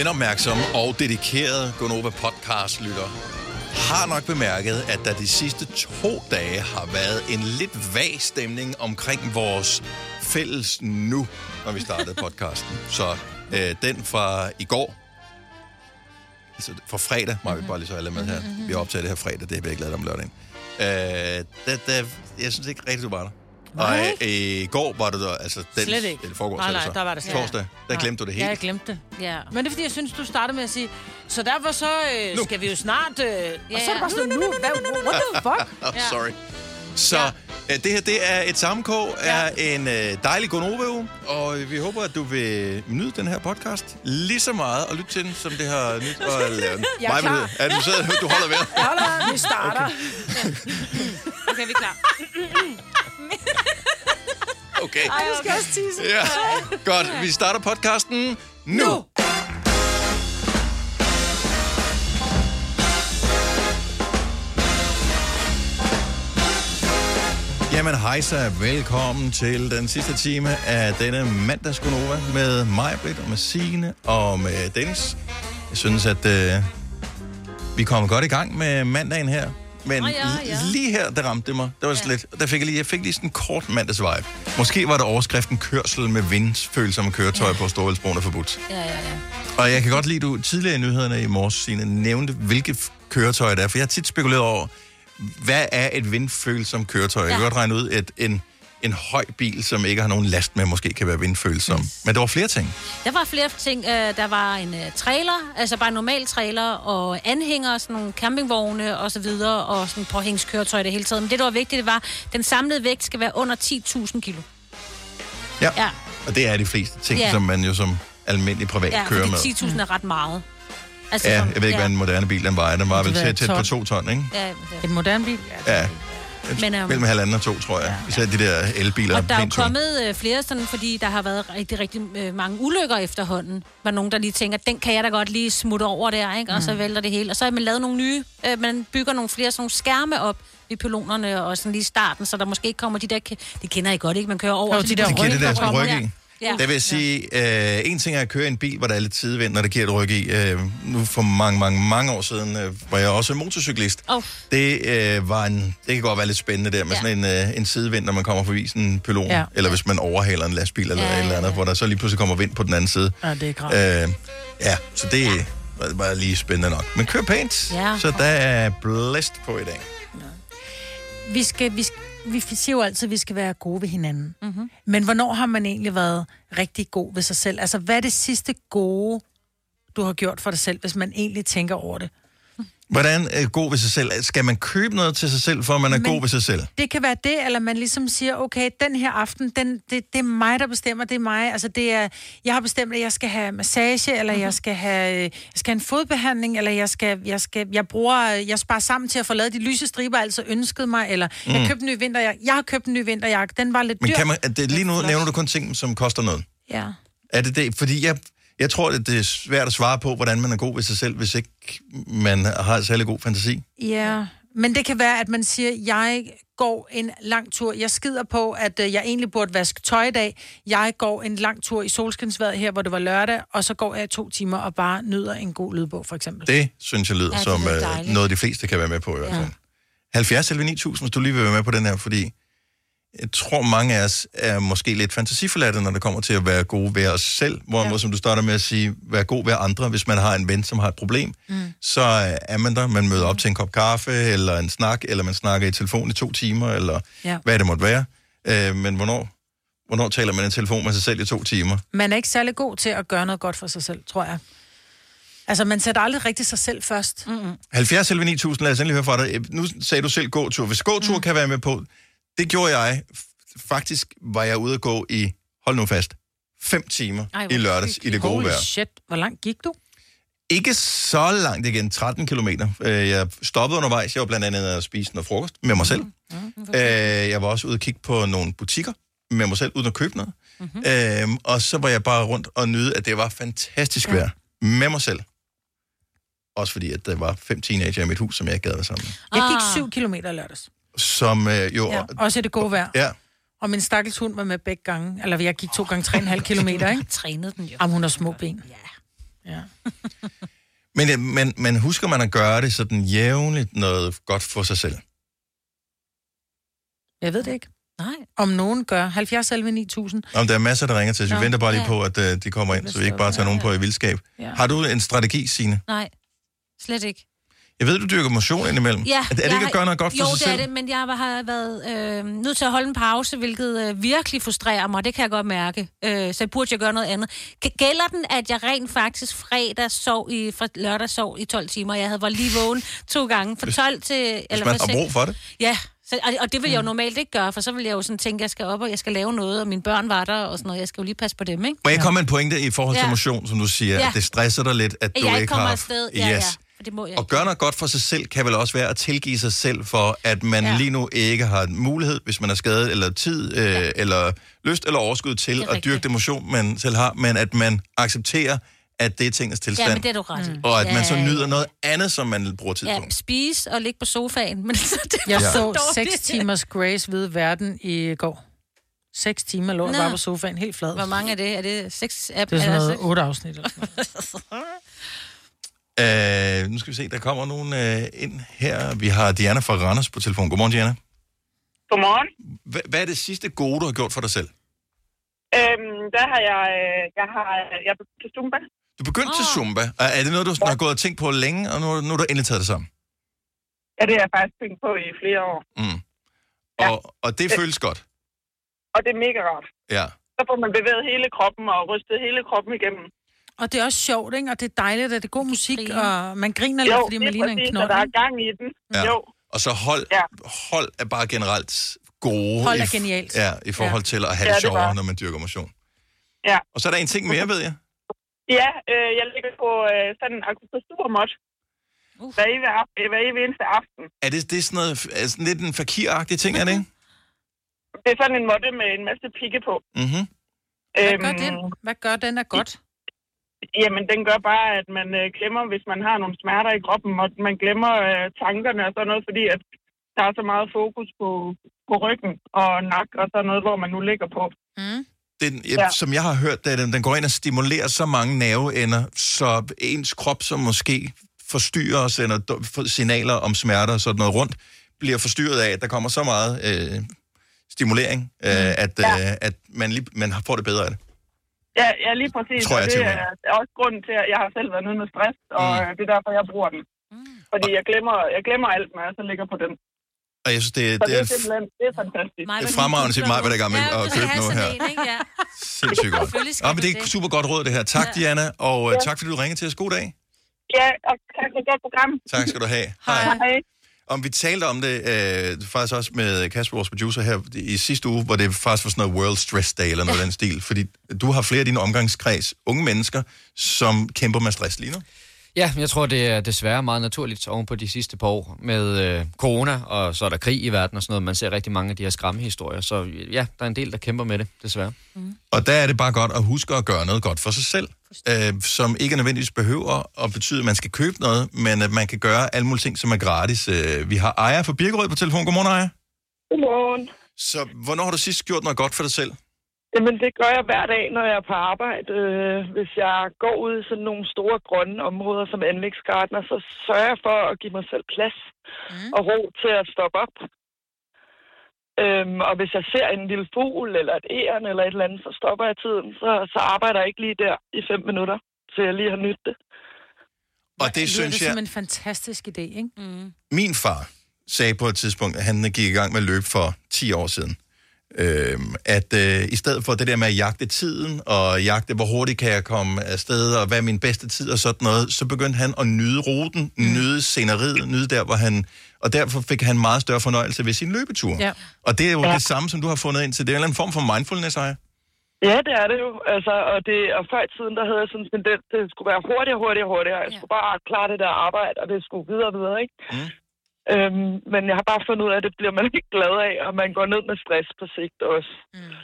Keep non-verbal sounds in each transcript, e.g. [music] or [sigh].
Den opmærksomme og dedikerede Gonova podcast lytter har nok bemærket, at der de sidste to dage har været en lidt vag stemning omkring vores fælles nu, når vi startede [laughs] podcasten. Så øh, den fra i går, altså fra fredag, må vi bare lige så alle med her. Vi optager det her fredag, det har vi ikke lavet om lørdagen. Øh, der, der, jeg synes ikke rigtigt, du var der. Og Nej. øh, i går var du der, altså den, Slet ikke. Eller foregårs, Nej, nej, så. der var det slet. Torsdag, der Nej. glemte du det Ja, jeg helt. glemte det. Ja. Men det er fordi, jeg synes, du startede med at sige, så derfor så øh, Nu. skal vi jo snart... Øh, og så er ja. det bare sådan, nu, hvad, what the fuck? [laughs] Oh, Ja. sorry. Så Ja. øh, det her, det er et sammenkog er en øh, dejlig gonova og vi håber, at du vil nyde den her podcast lige så meget og lytte til den, som det har nyt at [laughs] lave den. Jeg er klar. Er du sidder, du holder ved? Jeg holder, vi starter. [laughs] Okay, vi er klar. [laughs] Okay. Ej, jeg skal også tisse. Ja. Godt, vi starter podcasten nu. Nu. Jamen hejsa, velkommen til den sidste time af denne mandagsgonova med mig, Britt, og med Signe og med Dennis. Jeg synes, at øh, vi kommer godt i gang med mandagen her. Men Åh, ja, ja. lige her, der ramte det mig. Det var ja. lidt, der fik jeg, lige, jeg fik lige sådan en kort mandagsvibe. Måske var det overskriften kørsel med vindfølsomme køretøjer ja. på Storvældsbroen er forbudt. Ja, ja, ja. Og jeg kan godt lide, du tidligere i nyhederne i morges, Signe, nævnte, hvilke køretøjer det er. For jeg har tit spekuleret over, hvad er et vindfølsomt køretøj? Jeg kan Ja. godt regne ud, at en, en høj bil, som ikke har nogen last med, måske kan være vindfølsom. Men der var flere ting. Der var flere ting. Øh, Der var en øh, trailer, altså bare en normal trailer, og anhænger, sådan nogle campingvogne og så videre, og sådan påhængskøretøj det hele taget. Men det, der var vigtigt, det var, at den samlede vægt skal være under 10.000 kilo. Ja. Ja, Og det er de fleste ting, Ja. som man jo som almindelig privat ja kører med. fordi 10.000 er ret meget. Altså, Ja, jeg ved ikke, hvad en moderne bil den vejer. Den var vel vil tæt, tæt på to ton, ikke? Ja, det- En moderne bil? Ja. Men, øhm, Mellem halvanden og to, tror jeg. Især de der elbiler. Og der er jo kommet øh, flere sådan, fordi der har været rigtig, rigtig øh, mange ulykker efterhånden. Var nogen, der lige tænker, den kan jeg da godt lige smutte over der, ikke? Og Mm. så vælter det hele. Og så har man lavet nogle nye, øh, man bygger nogle flere sådan nogle skærme op i pylonerne og sådan lige starten, så der måske ikke kommer de der, det kender I godt, ikke? Man kører over. Jo, de der det der ryg, sådan kommer. ryg. Ja. Ja. Der vil jeg sige, øh, en ting er at køre en bil, hvor der er lidt sidevind, når det giver et ryg i. Øh, nu for mange, mange, mange år siden øh, var jeg også motorcyklist. Åh. Det, øh, var en, det kan godt være lidt spændende der med Ja. sådan en, øh, en sidevind, når man kommer forbi sådan en pylon. Ja. Eller hvis man overhaler en lastbil eller Ja, ja, et eller andet, ja, ja. hvor der så lige pludselig kommer vind på den anden side. Ja, det er grav. Øh, ja, så det ja. var bare lige spændende nok. Men kør pænt, Ja. så der er blæst på i dag. Vi, skal, vi, skal, vi siger jo altid, at vi skal være gode ved hinanden. Mm-hmm. Men hvornår har man egentlig været rigtig god ved sig selv? Altså, hvad er det sidste gode, du har gjort for dig selv, hvis man egentlig tænker over det? Hvordan er god ved sig selv? Skal man købe noget til sig selv, for at man er Men- god ved sig selv? Det kan være det, eller man ligesom siger, okay, den her aften, den, det, det er mig, der bestemmer, det er mig. Altså, det er, jeg har bestemt, at jeg skal have massage, eller jeg skal have, øh, jeg skal have en fodbehandling, eller jeg skal, jeg skal, jeg bruger, jeg sparer sammen til at få lavet de lyse striber, altså ønskede mig, eller mm. jeg købte en ny vinterjakke. Jeg har købt en ny vinterjakke, den var lidt Men dyr. kan man, det, lige nu nævner du kun ting, som koster noget. Ja. Er det det? Fordi jeg, jeg tror, at det er svært at svare på, hvordan man er god ved sig selv, hvis ikke man har særlig god fantasi. Ja, men det kan være, at man siger, jeg går en lang tur. Jeg skider på, at øh, jeg egentlig burde vaske tøj i dag. Jeg går en lang tur i solskinsværet her, hvor det var lørdag, og så går jeg i to timer og bare nyder en god lydbog, for eksempel. Det synes jeg lyder Ja, som øh, dejligt. noget, de fleste kan være med på i hvert fald. 70 eller 9000, hvis du lige vil være med på den her, fordi jeg tror, mange af os er måske lidt fantasiforladte, når det kommer til at være gode ved os selv. Hvorimod, ja. som du starter med at sige, være god ved andre. Hvis man har en ven, som har et problem, mm. så er man der. Man møder op til en kop kaffe, eller en snak, eller man snakker i telefon i to timer, eller Ja. hvad det måtte være. Øh, men hvornår, hvornår taler man i telefon med sig selv i to timer? Man er ikke særlig god til at gøre noget godt for sig selv, tror jeg. Altså, man sætter aldrig rigtig sig selv først. Mm. 70 eller 9000, lad os endelig høre fra dig. Nu sagde du selv gåtur. Hvis gåtur mm. kan være med på, det gjorde jeg. Faktisk var jeg ude at gå i, hold nu fast, fem timer Ej, i lørdags i det gode Holy vejr. shit, hvor langt gik du? Ikke så langt igen, 13 kilometer. Øh, Jeg stoppede undervejs. Jeg var blandt andet at spise noget frokost med mig selv. Øh, Jeg var også ude at kigge på nogle butikker med mig selv, uden at købe noget. Mm-hmm. Og så var jeg bare rundt og nyde, at det var fantastisk vejr med mig selv. Også fordi, at der var fem teenager i mit hus, som jeg ikke gad være sammen med. Jeg gik Ah. syv kilometer lørdags. Som øh, jo... Ja, også i det gode vejr. ja, Og min stakkels hund var med begge gange. Eller jeg gik to gange tre og en halv kilometer, ikke? [laughs] Trænede den jo. Jamen, hun har små ben. Ja. Ja. [laughs] Men, øh, men, men husker man at gøre det sådan jævnligt noget godt for sig selv? Jeg ved det ikke. Nej. Om nogen gør. 70 11 9000. Om der er masser, der ringer til, så vi Nå, venter bare lige ja. på, at uh, de kommer ind, så vi ikke bare tager nogen på i vildskab. Ja. Har du en strategi, Signe? Nej. Slet ikke. Jeg ved, du dyrker motion indimellem. Ja, er det jeg ikke har- at gøre noget godt for jo, sig det selv? er det, men jeg har været øh, nødt til at holde en pause, hvilket øh, virkelig frustrerer mig. Det kan jeg godt mærke. Øh, så burde jeg gøre noget andet. Gælder den, at jeg rent faktisk fredag sov i, fra lørdag sov i 12 timer? Jeg havde var lige vågen to gange, fra 12 til... Hvis eller man fra har brug for det. Ja, så, og, og det vil jeg Mm. jo normalt ikke gøre, for så vil jeg jo sådan tænke, at jeg skal op, og jeg skal lave noget, og mine børn var der, og sådan noget. Jeg skal jo lige passe på dem, ikke? Må jeg komme med en pointe i forhold til Ja. motion, som du siger, Ja. at det stresser dig lidt, at At du jeg ikke kommer har... afsted. Ja, ja, for det må jeg Og gøre noget godt for sig selv kan vel også være at tilgive sig selv for, at man ja. Ja. lige nu ikke har mulighed, hvis man er skadet, eller tid, øh, ja. eller lyst eller overskud til at dyrke det motion, man selv har, men at man accepterer, at det er tingens tilstand, Ja, men det er du ret i. og at ja, man så ja, nyder ja. noget andet, som man bruger tid Ja, på. spise og ligge på sofaen. Men så det Jeg var så dårligt. 6 timers Grace ved verden i går. 6 timer lå jeg bare på sofaen, helt flad. Hvor mange er det? Er det seks? Er, Det er sådan der noget seks? 8 afsnit. Eller sådan [laughs] Øh, nu skal vi se, der kommer nogen øh, ind her. Vi har Diana fra Randers på telefon. Godmorgen, Diana. Godmorgen. Hva- hvad er det sidste gode, du har gjort for dig selv? Øhm, der har jeg, øh, jeg har, jeg er begyndt til Zumba. Du begyndte oh. til. Zumba. Er er det noget, du sådan har gået og tænkt på længe, og nu, nu er du endelig taget det sammen? Ja, det har jeg faktisk tænkt på i flere år. Mm. Ja. Og, og det føles godt. Og det er mega rart. Ja. Så får man bevæget hele kroppen og rystet hele kroppen igennem. Og det er også sjovt, ikke? Og det er dejligt, at det er god musik, griner. og man griner lidt, fordi man ligner en knold. og der er gang i den. Ja. Jo, Og så hold, ja. Hold er bare generelt gode. Hold i er f- genialt. Ja, i forhold til at have Ja, det er sjovere, bare- når man dyrker motion. Ja. Og så er der en ting mere, ved jeg. ja øh, jeg ligger på øh, sådan en akupressurmåt. Uff. Hver evig, hver evig eneste aften. Er det, det er sådan noget, er sådan lidt en fakiragtig ting, er det ikke? Det er sådan en måtte med en masse pigge på. Mm-hmm. Hvad gør den? Hvad gør den er godt? Jamen, den gør bare, at man øh, glemmer, hvis man har nogle smerter i kroppen, og man glemmer øh, tankerne og sådan noget, fordi at der er så meget fokus på, på ryggen og nakke og sådan noget, hvor man nu ligger på. Mm. Den, ja. Ja. Som jeg har hørt, det er, den, den går ind og stimulerer så mange nerveender, så ens krop, som måske forstyrrer og sender signaler om smerter og sådan noget rundt, bliver forstyrret af, at der kommer så meget øh, stimulering, øh, at, Ja. øh, at man, lige, man får det bedre af det. Ja, ja lige præcis. Tror jeg og det er også grunden til, at jeg har selv været nede med stress, og Mm. mm. det er derfor, jeg bruger den. Fordi jeg glemmer, jeg glemmer alt, når jeg så ligger på den. Og jeg synes, det, det det er simpelthen, det er fantastisk. Mig, Det er fremragende til mig, hvad der er gang med Ja, at købe sådan her. En, ikke? Ja. sindssygt godt. Ja, men det er super godt råd, det her. Tak, Ja. Diana, og øh, tak, fordi du ringede til os. God dag. Ja, og tak for et godt program. Tak skal du have. Hej. Om vi talte om det øh, faktisk også med Kasper, vores producer her, i sidste uge, hvor det faktisk var sådan noget World Stress Day eller noget ja. den stil. Fordi du har flere af dine omgangskreds, unge mennesker, som kæmper med stress lige nu. Ja, jeg tror, det er desværre meget naturligt oven på de sidste par år med øh, corona, og så er der krig i verden og sådan noget. Man ser rigtig mange af de her skræmmehistorier, så ja, der er en del, der kæmper med det, desværre. Og der er det bare godt at huske at gøre noget godt for sig selv, øh, som ikke nødvendigvis behøver at betyde, at man skal købe noget, men at man kan gøre alle mulige ting, som er gratis. Øh, vi har Aya fra Birkerød på telefon. Godmorgen, Aya. Godmorgen. Så hvornår har du sidst gjort noget godt for dig selv? Jamen, det gør jeg hver dag, når jeg er på arbejde. Øh, hvis jeg går ud i sådan nogle store grønne områder som anlægsgartner, så sørger jeg for at give mig selv plads mm. og ro til at stoppe op. Øhm, og hvis jeg ser en lille fugl eller et æren eller et eller andet, så stopper jeg tiden. Så, så arbejder jeg ikke lige der i fem minutter, så jeg lige har nyttet det. Og det lyder synes det jeg... som en fantastisk idé, ikke? Mm. Min far sagde på et tidspunkt, at han gik i gang med at løbe for 10 år siden, øhm, at øh, i stedet for det der med at jagte tiden, og jagte, hvor hurtigt kan jeg komme afsted, og hvad er min bedste tid og sådan noget, så begyndte han at nyde ruten, mm. nyde sceneriet, nyde der, hvor han... Og derfor fik han meget større fornøjelse ved sin løbetur. Ja. Og det er jo ja. Det samme, som du har fundet ind til. Det er en eller anden form for mindfulness, Aya. Ja, det er det jo. Altså, og, det, og før i tiden, der havde jeg sådan en tendens, det skulle være hurtigere, hurtigere, hurtigere. Jeg Ja. skulle bare klare det der arbejde, og det skulle videre videre, ikke? Mm. Øhm, men jeg har bare fundet ud af, at det bliver man ikke glad af, og man går ned med stress på sigt også. Mm.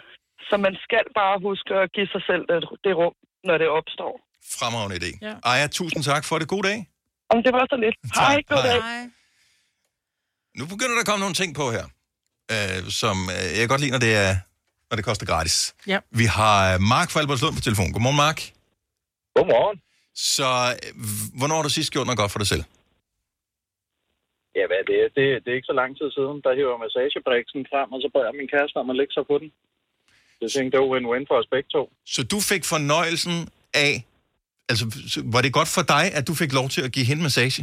Så man skal bare huske at give sig selv det, det rum, når det opstår. Fremragende idé. Ja. Aya, tusind tak for det. God dag. Om det var så lidt. Hej, god Hej. dag. Nu begynder der at komme nogle ting på her, øh, som øh, jeg godt lide, når det, er, når det koster gratis. Ja. Vi har øh, Mark fra Albertslund på telefon. Godmorgen, Mark. Godmorgen. Så øh, hvornår har du sidst gjort noget godt for dig selv? Ja, hvad er det? det? Det er ikke så lang tid siden. Der hiver jeg massagebriksen frem, og så jeg min kæreste om at lægge sig på den. Det tænkte jeg var win-win for os begge to. Så du fik fornøjelsen af... Altså, så var det godt for dig, at du fik lov til at give hende massage?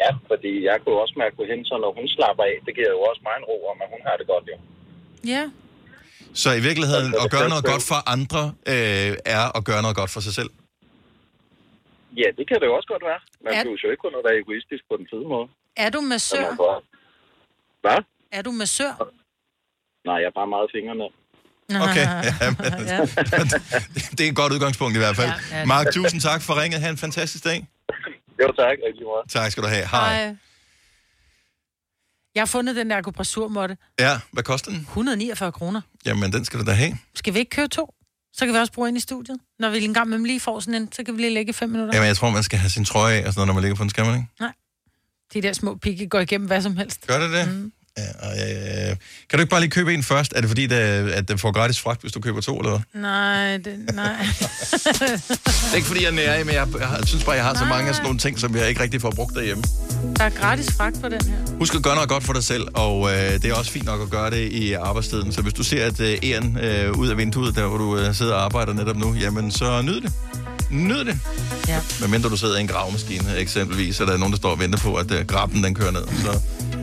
Ja, fordi jeg kunne også mærke på hende, så når hun slapper af, det giver jo også mig en ro om, at hun har det godt jo. Ja. Så i virkeligheden, at det gøre noget jeg godt for andre, øh, er at gøre noget godt for sig selv. Ja, det kan det jo også godt være. Man Ja. ja. jo ikke kun at være egoistisk på den fede måde. Er du massør? Hvad? Er du massør? Nej, jeg er bare meget fingrene. Okay, ja, men, ja. [laughs] det er et godt udgangspunkt i hvert fald. Ja, ja. Mark, tusind tak for ringet. Ha' en fantastisk dag. Jo, tak. Rigtig meget. Tak skal du have. Hej. Hej. Jeg har fundet den der akupressurmåtte. Ja, hvad koster den? 149 kroner. Jamen, den skal du da have. Skal vi ikke købe to? Så kan vi også bruge ind i studiet. Når vi en gang med lige får sådan en, så kan vi lige lægge fem minutter. Jamen, jeg tror, man skal have sin trøje af, og sådan noget, når man ligger på den, skal man ikke? De der små pigge går igennem hvad som helst. Gør det det? Mm. Ja, og, øh, kan du ikke bare lige købe en først? Er det fordi, det, at den får gratis fragt, hvis du køber to, eller hvad? Nej, det, nej. [laughs] Det er ikke fordi, jeg er nære, men jeg, jeg, jeg synes bare, jeg har så mange af sådan nogle ting, som jeg ikke rigtig får brugt derhjemme. Der er gratis fragt på den her. Husk at gøre noget godt for dig selv, og øh, det er også fint nok at gøre det i arbejdstiden. Så hvis du ser, at øh, æren øh, ud af vinduet, der hvor du øh, sidder og arbejder netop nu, jamen så nyd det. Nyd det. Ja. Medmindre du sidder i en gravemaskine eksempelvis, og der er nogen, der står og venter på, at øh, graben den kører ned, så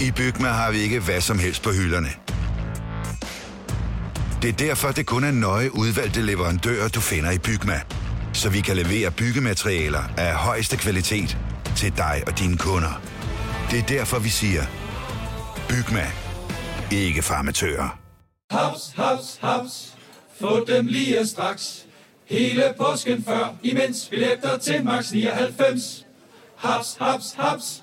i Bygma har vi ikke hvad som helst på hylderne. Det er derfor, det kun er nøje udvalgte leverandører, du finder i Bygma. Så vi kan levere byggematerialer af højeste kvalitet til dig og dine kunder. Det er derfor, vi siger, Bygma. Ikke farmatører. Haps, haps, haps. Få dem lige straks. Hele påsken før, imens billetter til max 99. Haps, haps, haps.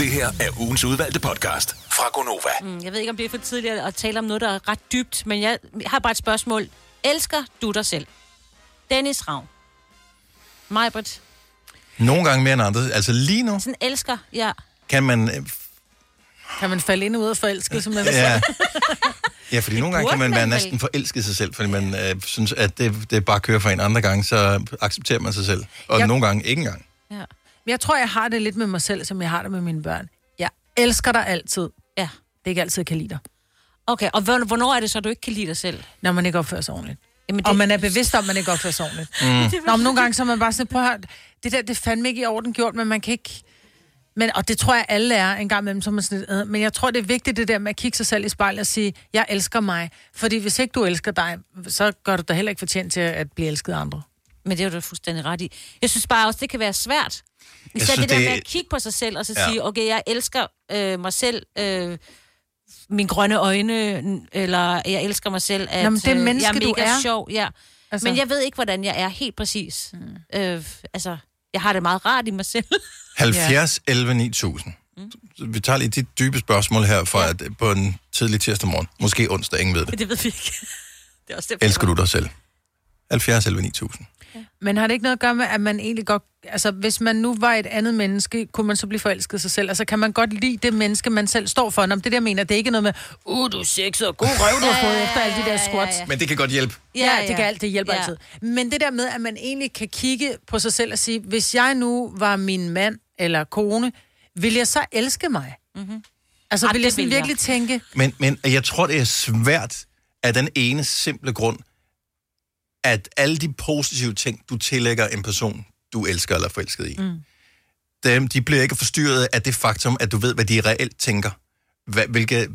Det her er ugens udvalgte podcast fra Gonova. Mm, Jeg ved ikke, om det er for tidligt at tale om noget, der er ret dybt, men jeg har bare et spørgsmål. Elsker du dig selv? Dennis Ravn. Majbert. Nogle gange mere end andre. Altså lige nu Sådan elsker, ja. kan man... øh, Kan man falde ind og ud af forelsket, som man vil Ja, ja fordi nogle gange kan man være næsten forelsket sig selv, fordi man øh, synes, at det, det bare kører for en andre gang, så accepterer man sig selv. Og Jeg- nogle gange ikke engang. ja. Jeg tror, jeg har det lidt med mig selv, som jeg har det med mine børn. Jeg elsker dig altid. Ja. Det er ikke altid, jeg kan lide dig. Okay, og hvorn- hvornår er det så, du ikke kan lide dig selv? Når man ikke opfører sig ordentligt. Jamen, Det... Og man er bevidst om, at man ikke opfører sig ordentligt. Mm. [laughs] Nå, men nogle gange så er man bare sådan, prøv at det der, det er fandme ikke i orden gjort, men man kan ikke... Men, og det tror jeg, alle er en gang imellem, så er man sådan lidt. Men jeg tror, det er vigtigt, det der med at kigge sig selv i spejlet og sige, jeg elsker mig. Fordi hvis ikke du elsker dig, så gør du dig heller ikke fortjent til at blive elsket af andre. Men det er jo du fuldstændig ret i. Jeg synes bare også, det kan være svært. Især synes, det der det- med at kigge på sig selv, og så Ja. ja. sige, okay, jeg elsker øh, mig selv, øh, mine grønne øjne, eller jeg elsker mig selv, at Nå, men det øh, menneske, jeg er du mega er. sjov. Ja. Altså-. Men jeg ved ikke, hvordan jeg er helt præcis. Mm. Øh, altså, jeg har det meget rart i mig selv. 70 11 9000. Så Vi tager lige dit dybe spørgsmål her for at, på en tidlig tirsdag morgen. Måske onsdag, ingen ved det. det ved vi ikke. [laughs] Det er også det, Elsker du dig selv? 70 11 9000. Men har det ikke noget at gøre med, at man egentlig godt... Altså, hvis man nu var et andet menneske, kunne man så blive forelsket i sig selv? Altså, kan man godt lide det menneske, man selv står for? Nå, det der mener, det er ikke noget med, uh, du er sexet og god røv, du har fået efter alle de der squats. Men det kan godt hjælpe. Ja, ja, det kan alt, det hjælper ja. altid. Men det der med, at man egentlig kan kigge på sig selv og sige, hvis jeg nu var min mand eller kone, vil jeg så elske mig? Mm-hmm. Altså, Ej, vil jeg sådan vil jeg. virkelig tænke, Men, men jeg tror, det er svært af den ene simple grund, at alle de positive ting, du tillægger en person, du elsker eller er forelsket i, mm. dem, de bliver ikke forstyrret af det faktum, at du ved, hvad de reelt tænker. Hvad, hvilke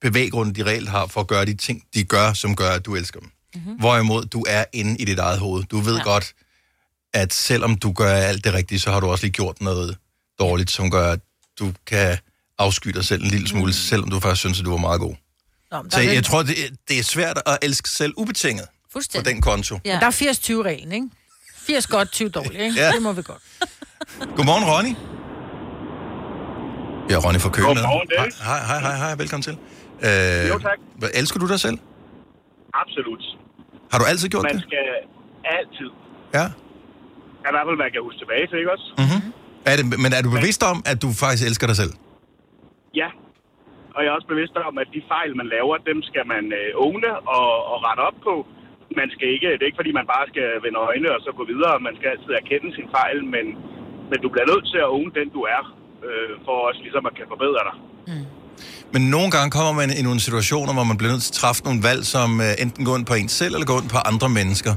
bevæggrunde de reelt har for at gøre de ting, de gør, som gør, at du elsker dem. Mm-hmm. Hvorimod du er inde i dit eget hoved. Du ved ja. godt, at selvom du gør alt det rigtige, så har du også lige gjort noget dårligt, som gør, at du kan afsky dig selv en lille smule, mm. selvom du faktisk synes, at du var meget god. Nå, Så jeg, jeg tror, det, er- det er svært at elske selv ubetinget på den konto. Ja. Der er 80-20-reglen, ikke? 80 godt, 20 dårligt, ikke? Ja. Ja. Det må vi godt. Godmorgen, Ronny. Ja, Ronny fra Køge. Godmorgen. Hej, hej, hej, hej, velkommen til. Øh, Jo, tak. hvad- Elsker du dig selv? Absolut. Har du altid gjort Man det? skal altid, Ja. i hvert fald, man kan huske tilbage til, ikke også? Mm-hmm. Er det, men er du bevidst om, at du faktisk elsker dig selv? Ja. Og jeg er også bevidst om, at de fejl, man laver, dem skal man øh, åne og, og rette op på. Man skal ikke, det er ikke fordi, man bare skal vende øjne og så gå videre. Man skal altid erkende sin fejl, men, men du bliver nødt til at åne den, du er, øh, for også ligesom at kan forbedre dig. Men nogle gange kommer man i nogle situationer, hvor man bliver nødt til at træffe nogle valg, som øh, enten går ind på en selv, eller går ind på andre mennesker.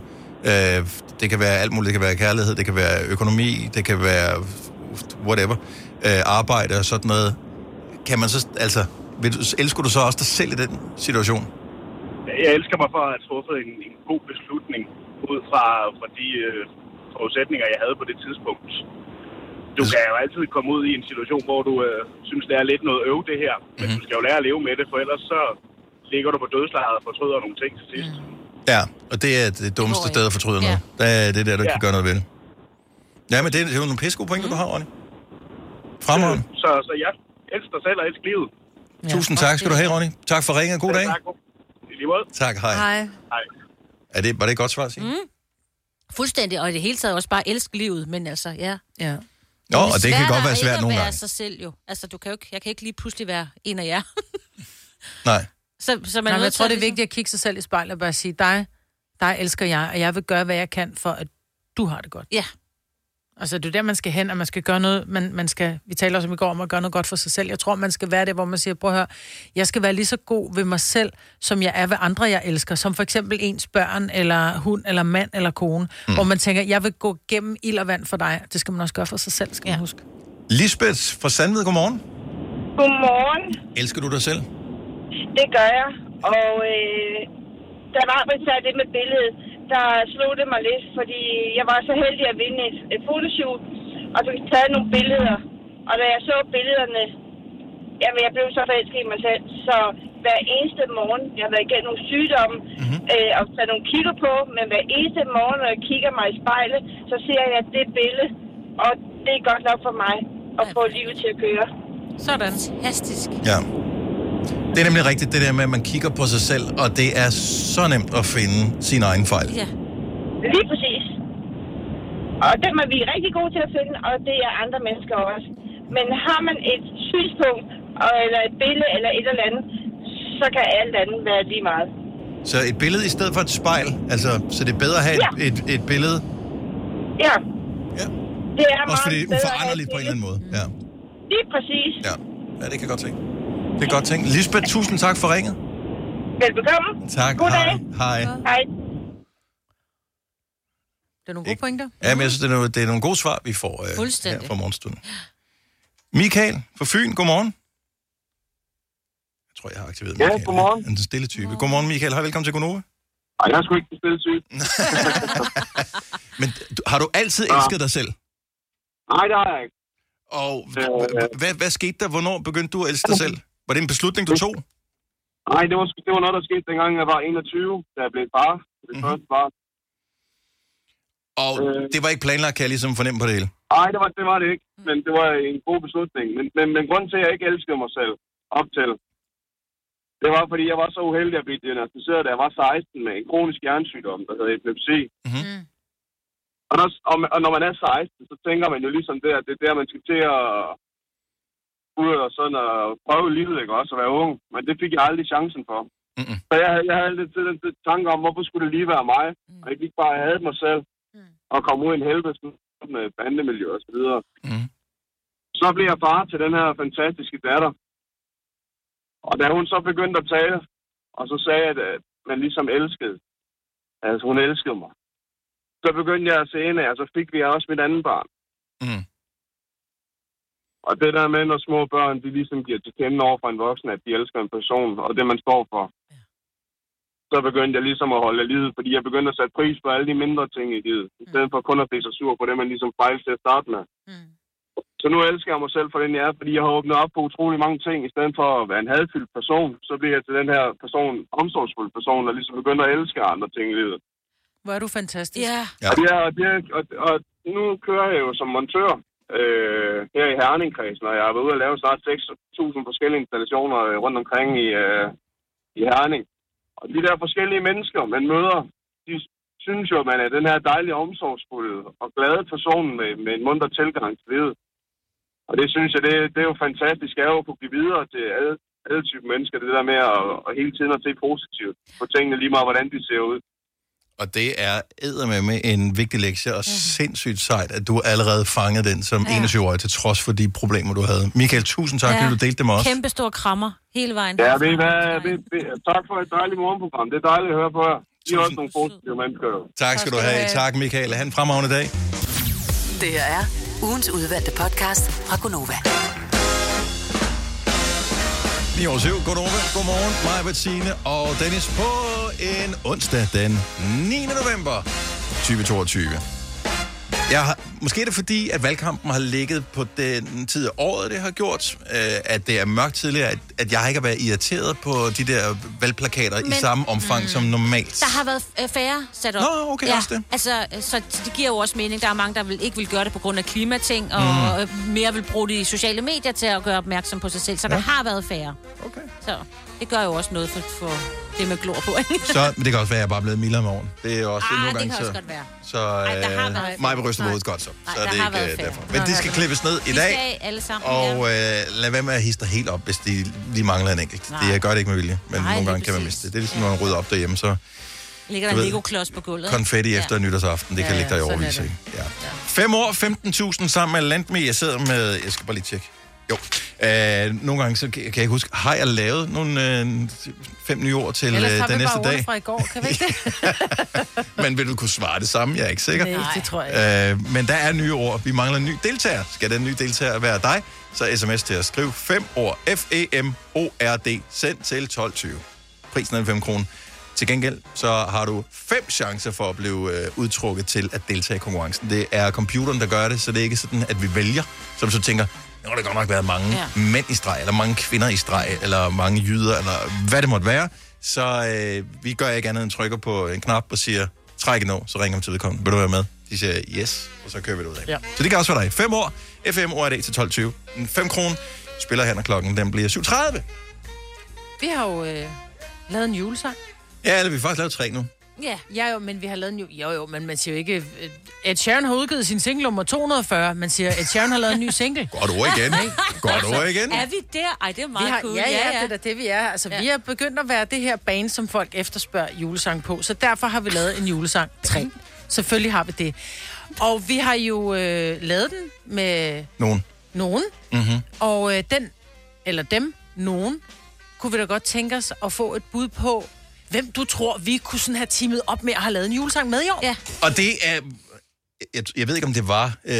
Øh, det kan være alt muligt. Det kan være kærlighed, det kan være økonomi, det kan være whatever. Øh, arbejde og sådan noget. Kan man så, altså, vil du, elsker du så også dig selv i den situation? Jeg elsker mig for at have truffet en, en god beslutning ud fra, fra de øh, forudsætninger, jeg havde på det tidspunkt. Du kan jo altid komme ud i en situation, hvor du øh, synes, det er lidt noget øv, det her. Men Mhm. mm-hmm. du skal jo lære at leve med det, for ellers så ligger du på dødslaget og fortryder nogle ting til sidst. Mm. Ja, og det er det dummeste sted at fortryde noget. Det er det der, du Ja. kan gøre noget ved. Ja, men det, det er jo nogle pisse gode pointer, du har, Ronny. Fremragende. Så, så ja, elsk dig selv og elsk livet. Tusind tak skal du have, Ronny. Tak for ringen. God dag. Tak. Lige måde. Tak, hej. Hej. Hej. Er det, var det et godt svar, Signe? Mm. Fuldstændig, og i det hele taget også bare elske livet, men altså, ja. Ja. Nå, og det kan godt være svært at nogle gange. sig selv jo. Altså, du kan jo ikke, jeg kan ikke lige pludselig være en af jer. [laughs] Nej. så, så man Nej, men jeg tror, det er at vigtigt at kigge sig selv i spejlet og bare sige, dig, dig elsker jeg, og jeg vil gøre, hvad jeg kan for, at du har det godt. Ja. Altså, det er der, man skal hen, og man skal gøre noget, man, man skal, vi taler også om i går om at gøre noget godt for sig selv. Jeg tror, man skal være der, hvor man siger, prøv at høre, jeg skal være lige så god ved mig selv, som jeg er ved andre, jeg elsker. Som for eksempel ens børn, eller hund, eller mand, eller kone. Mm. Hvor man tænker, jeg vil gå gennem ild og vand for dig. Det skal man også gøre for sig selv, skal ja. man huske. Lisbeth fra Sandved, godmorgen. Godmorgen. Elsker du dig selv? Det gør jeg. Og øh, da Marbet sagde det med billedet, der slog det mig lidt, fordi jeg var så heldig at vinde et, et fotoshoot, og fik taget nogle billeder. Og da jeg så billederne, jamen jeg blev så forelsket i mig selv. Så hver eneste morgen, jeg har været igennem nogle sygdomme, mm-hmm. øh, og taget nogle kilo på, men hver eneste morgen, når jeg kigger mig i spejlet, så ser jeg det billede, og det er godt nok for mig at få livet til at køre. Sådan. Fantastisk. Ja. Det er nemlig rigtigt, det der med, at man kigger på sig selv, og det er så nemt at finde sin egen fejl. Ja. Lige præcis. Og dem er vi rigtig gode til at finde, og det er andre mennesker også. Men har man et synspunkt, eller et billede, eller et eller andet, så kan alt andet være lige meget. Så et billede i stedet for et spejl, altså, så det er bedre at have et, et, et billede, Ja. Ja. Det er også fordi det er uforanderligt på en eller anden måde. Ja. Lige præcis. Ja. ja, det kan jeg godt tænke. Det er godt tænkt. Lisbeth, tusind tak for ringet. Velbekomme. Tak. God Hej. dag. Hej. Hej. Det er nogle gode pointer. Ja, men jeg synes, det er, nogle, det er nogle gode svar, vi får øh, Fuldstændig. her fra morgenstunden. Michael fra Fyn, godmorgen. Jeg tror, jeg har aktiveret Ja, Michael. godmorgen. Han er en stille type. Godmorgen, Michael. Hej, velkommen til Gonova. Ej, jeg er sgu ikke den stille syg. [laughs] Men du- har du altid elsket dig selv? Nej, det har jeg ikke. Og h- h- hvad, hvad skete der? Hvornår begyndte du at elske dig [laughs] selv? Var det en beslutning, du tog? Nej, det var, det var noget, der skete dengang, jeg var 21, da jeg blev far. Det Mhm. første var. Og det var ikke planlagt, kan jeg ligesom fornemme på det hele. Nej, det var, det var det ikke. Men det var en god beslutning. Men, men, men grunden til, at jeg ikke elskede mig selv op til, det var, fordi jeg var så uheldig at blive diagnosticeret, da jeg var 16 med en kronisk hjernesygdom, der hedder epilepsi. Mm-hmm. Og, der, og, og når man er 16, så tænker man jo ligesom det, at det er der, man skal til at ud og sådan at prøve livet, ikke også, at være ung. Men det fik jeg aldrig chancen for. Mm-mm. Så jeg, havde- jeg havde altid den, tanke om, hvorfor skulle det lige være mig? Og jeg ikke bare havde mig selv og komme ud i en helvedes med bandemiljø og så videre. Mm. Så blev jeg far til den her fantastiske datter. Og da hun så begyndte at tale, og så sagde jeg, at man ligesom elskede, altså hun elskede mig, så begyndte jeg at se ind af, og så fik vi også mit andet barn. Mm. Og det der med, når små børn, de ligesom giver til kende over for en voksen, at de elsker en person, og det man står for, så begyndte jeg ligesom at holde livet, fordi jeg begyndte at sætte pris på alle de mindre ting i livet, i stedet for kun at blive så sur på det, man ligesom fejl til at starte med. Så nu elsker jeg mig selv for den, jeg er, fordi jeg har åbnet op på utrolig mange ting. I stedet for at være en hadfyldt person, så bliver jeg til den her person, omsorgsfuld person, der ligesom begynder at elske andre ting i livet. Hvor er du fantastisk. Ja. Ja. Og, det er, og, det er, og, og nu kører jeg jo som montør øh, her i Herningkredsen, og jeg har været ude og lave snart 6.000 forskellige installationer øh, rundt omkring i, øh, i Herning. Og de der forskellige mennesker, man møder, de synes jo, at man er den her dejlige, omsorgsfulde og glade person med, med en munter tilgang til livet. Og det synes jeg, det, det er jo fantastisk, er at kunne give videre til alle, alle typer mennesker, det der med at, at hele tiden at se positivt på tingene, lige meget hvordan de ser ud. Og det er med en vigtig lektie, og sindssygt sejt, at du allerede fangede den som Ja. 21-årig, til trods for de problemer, du havde. Michael, tusind tak, fordi du delte det med os. Kæmpe stor krammer hele vejen. Ja, ved I hvad, ved, ved, tak for et dejligt morgenprogram. Det er dejligt at høre på jer. I er også nogle positive mennesker. jo. Tak skal du have. Tak, Michael. Ha' en fremragende dag. Det her er ugens udvalgte podcast fra Gonova. 9 år 7. Godmorgen. Godmorgen. Mig, Bettine og Dennis på en onsdag den 9. november 2022. Jeg har, måske er det fordi, at valgkampen har ligget på den tid af året, det har gjort, øh, at det er mørkt tidligere, at, at jeg ikke har været irriteret på de der valgplakater Men, i samme omfang mm. som normalt. Der har været øh, færre sat op. Nå, okay, ja, også det. Altså, så det giver jo også mening. Der er mange, der vil, ikke vil gøre det på grund af klimating, og mm. mere vil bruge de sociale medier til at gøre opmærksom på sig selv. Så ja. der har været færre. Okay. Så det gør jo også noget for, for det med glor på. Så, men det kan også være, at jeg er bare blevet mildere med åren. Det er også Ah, nogle det gange, kan så, også godt være. så Ej, øh, mig ryster hovedet godt så. Nej, så er det ikke færre. derfor. Men de skal klippes ned i dag. alle sammen, Og ja. øh, lad være med at hisse dig helt op, hvis de lige mangler en enkelt. Nej. Det, jeg gør det ikke med vilje, men Nej, nogle gange kan man miste det. Det er ligesom, når man rydder op derhjemme, så Ligger der en Lego-klods på gulvet. konfetti efter nytårsaften, det Ja, kan ligge der i ja, overvis. er det. ikke? Ja. Fem år, 15.000 sammen med Landme. Jeg sidder med... Jeg skal bare lige tjekke. Jo. Øh, nogle gange så kan jeg ikke huske, har jeg lavet nogle øh, fem nye ord til Ellers øh, har den vi næste dag? ord fra i går, kan vi ikke det? [laughs] Men vil du kunne svare det samme? Jeg er ikke sikker. Nej, det tror jeg Øh, men der er nye ord. Vi mangler en ny deltager. Skal den nye deltager være dig, så sms til at skrive fem ord. E F-E-M-O-R-D. Send til 12.20. Prisen er 5 kroner. Til gengæld, så har du fem chancer for at blive øh, udtrukket til at deltage i konkurrencen. Det er computeren, der gør det, så det er ikke sådan, at vi vælger. Så du så tænker, nu har der godt nok været mange Ja. mænd i streg, eller mange kvinder i streg, eller mange jyder, eller hvad det måtte være. Så øh, vi gør ikke andet end trykker på en knap og siger, træk nu, så ringer vi til vedkommende. Vil du være med? De siger yes, og så kører vi det ud af. Ja. Så det kan også være dig. 5 år, FM ORD til 12.20. 5 kroner spiller her, når klokken den bliver 7.30. Vi har jo øh, lavet en julesang. Ja, eller vi har faktisk lavet tre nu. Ja. ja, jo, men vi har lavet en jul... Jo, jo, men man siger jo ikke... øh, Ed Sheeran har udgivet sin single nummer 240. Man siger, Ed Sheeran har lavet en ny single. Godt ord igen. Godt ord igen. Er vi der? Ej, det er meget vi har, cool. ja, ja, det er det, vi er. Altså, ja. vi er begyndt at være det her band, som folk efterspørger julesang på. Så derfor har vi lavet en julesang 3. Selvfølgelig har vi det. Og vi har jo øh, lavet den med Nogen. nogen. Mm-hmm. Og øh, den, eller dem, nogen, kunne vi da godt tænke os at få et bud på, hvem du tror, vi kunne sådan have teamet op med at have lavet en julesang med i år. Ja. Og det er... Jeg, jeg ved ikke, om det var... Øh,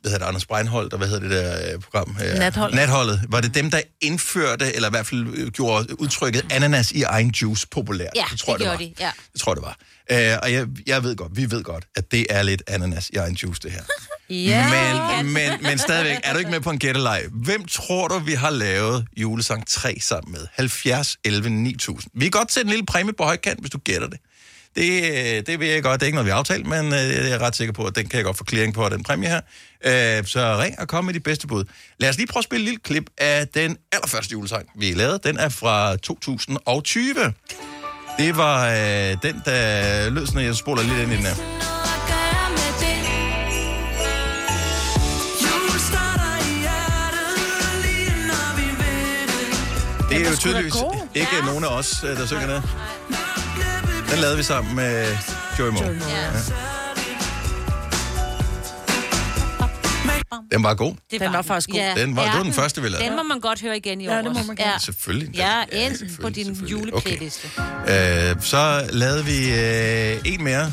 hvad hedder det, Anders Breinholt, og hvad hedder det der øh, program? Øh, Natholdet. Natholdet. Var det dem, der indførte, eller i hvert fald gjorde udtrykket ananas i egen juice populært? Ja, det tror det jeg, det gjorde var. de. Ja. Det tror det var. Øh, og jeg, jeg ved godt, vi ved godt, at det er lidt ananas i egen juice, det her. [laughs] Ja. Men, men, men stadigvæk, er du ikke med på en gætteleg? Hvem tror du, vi har lavet julesang 3 sammen med? 70, 11, 9000. Vi kan godt sætte en lille præmie på højkant, hvis du gætter det. Det, øh, det vil jeg godt. Det er ikke noget, vi har aftalt, men øh, jeg er ret sikker på, at den kan jeg godt få clearing på, den præmie her. Øh, Så ring og kom med de bedste bud. Lad os lige prøve at spille et lille klip af den allerførste julesang, vi lavede. Den er fra 2020. Det var øh, den, der lød sådan, at jeg spoler lidt ind i den her. Det er jo tydeligvis ikke ja. nogen af os, øh, der synger det. Den lavede vi sammen med Joey Moe. Joey Moe, ja. Den var god. Det Den var faktisk god. Ja. Den var- det var den første, vi lavede. Den må man godt høre igen i år. Ja, det må man gerne. Ja. Selvfølgelig. Ja, ind på din juleplayliste. Øh, så lavede vi øh, en mere.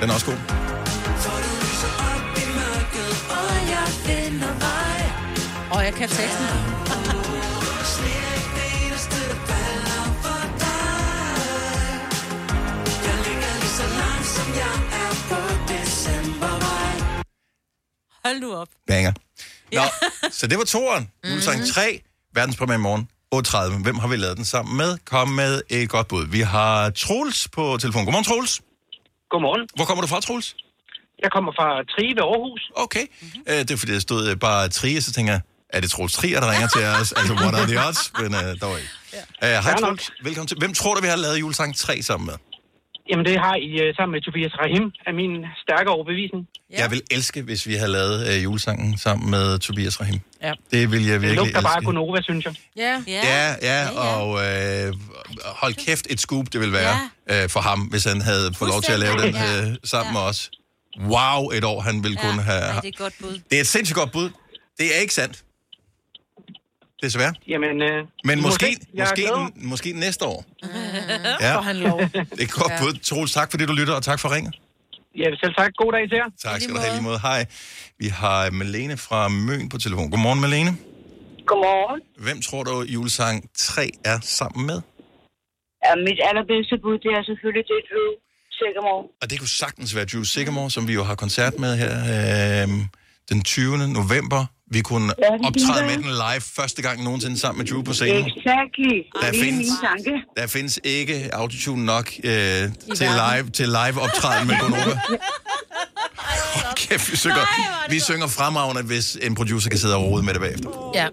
Den er også god. Og jeg kan teksten. Hold nu op. Banger. Nå, så det var toeren. Julesang 3, verdenspremiere i morgen. 8.30. Hvem har vi lavet den sammen med? Kom med et godt bud. Vi har Troels på telefon. Godmorgen, Troels. Godmorgen. Hvor kommer du fra, Troels? Jeg kommer fra Trige ved Aarhus. Okay. Mm-hmm. Øh, det er fordi, der stod øh, bare Trige, så tænker jeg, er det Troels Trier, der ringer til os? Altså, what are the odds? Men øh, dog ikke. Ja. Øh, hej, Troels. Velkommen til. Hvem tror du, vi har lavet julesang 3 sammen med? Jamen, det har I uh, sammen med Tobias Rahim, af min stærke overbevisning. Ja. Jeg vil elske, hvis vi havde lavet øh, julesangen sammen med Tobias Rahim. Ja. Det vil jeg Det virkelig lugter bare elske. Gunova, synes jeg. Ja. Ja, ja, og øh, hold kæft et scoop, det vil være ja. øh, for ham, hvis han havde fået lov til at lave den øh, sammen med os. Wow, et år han ville kunne have... Ja, det er et godt bud. Det er et sindssygt godt bud. Det er ikke sandt. Desværre. Jamen, øh, Men måske, måske, glad. måske næste år. [laughs] Ja. Får han lov. Det er godt Ja. bud. Troels, tak fordi du lytter, og tak for ringet. Ja, selv tak. God dag til jer. Tak skal du have lige måde. Hej. Vi har Malene fra Møn på telefon. Godmorgen, Malene. Godmorgen. Hvem tror du, julesang 3 er sammen med? Ja, mit allerbedste bud, det er selvfølgelig det, Drew Sigamore. Og det kunne sagtens være Drew Sigamore, som vi jo har koncert med her øh, den 20. november. Vi kunne Ja, optræde med den live første gang nogensinde sammen med Drew på scenen. Exactly. Der det er findes, der findes ikke autotune nok øh, til, live, til live optræden med Gonova. [laughs] Hold kæft, vi synger, vi synger fremragende, hvis en producer kan sidde og rode med det bagefter. Ja.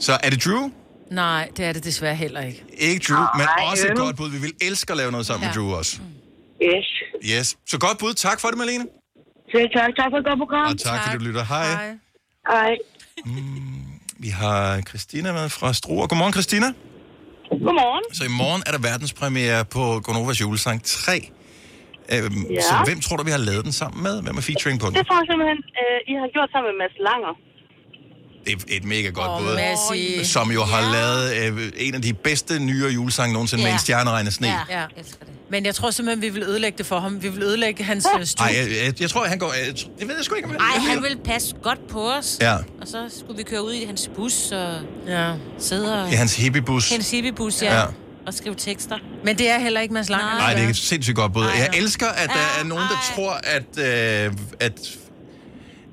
Så er det Drew? Nej, det er det desværre heller ikke. Ikke Drew, men Ej, også et øhm. godt bud. Vi vil elske at lave noget sammen Ja. med Drew også. Yes. Yes. Så godt bud. Tak for det, Malene. Selv tak. Tak for et godt program. Og tak, fordi du lytter. Hej. Hej. Hej. Vi har Christina med fra Struer. Godmorgen, Christina. Godmorgen. Så i morgen er der verdenspremiere på Gonovas julesang 3. Øhm, Ja. Så hvem tror du, vi har lavet den sammen med? Hvem er featuring på den? Det tror jeg simpelthen, øh, I har gjort sammen med Mads Langer. Det er et mega godt bud. Som jo har lavet øh, en af de bedste nyere julesange nogensinde med Ja. en stjerneregne sne. Ja, Ja. elsker det. Men jeg tror simpelthen, vi vil ødelægge det for ham. Vi vil ødelægge hans øh, stue. Ej, jeg, jeg, jeg tror, han går... Jeg, det ved jeg sgu ikke, om Ej, han vil passe godt på os. Ja, Og så skulle vi køre ud i hans bus og Ja. sidde og... i hans hippiebus. Hans hippiebus, ja. Ja. ja. Og skrive tekster. Men det er heller ikke Mads Lang. Nej. Nej, det er et sindssygt godt bud. Jeg ja. elsker, at der Ja, er nogen, der tror, at, øh, at,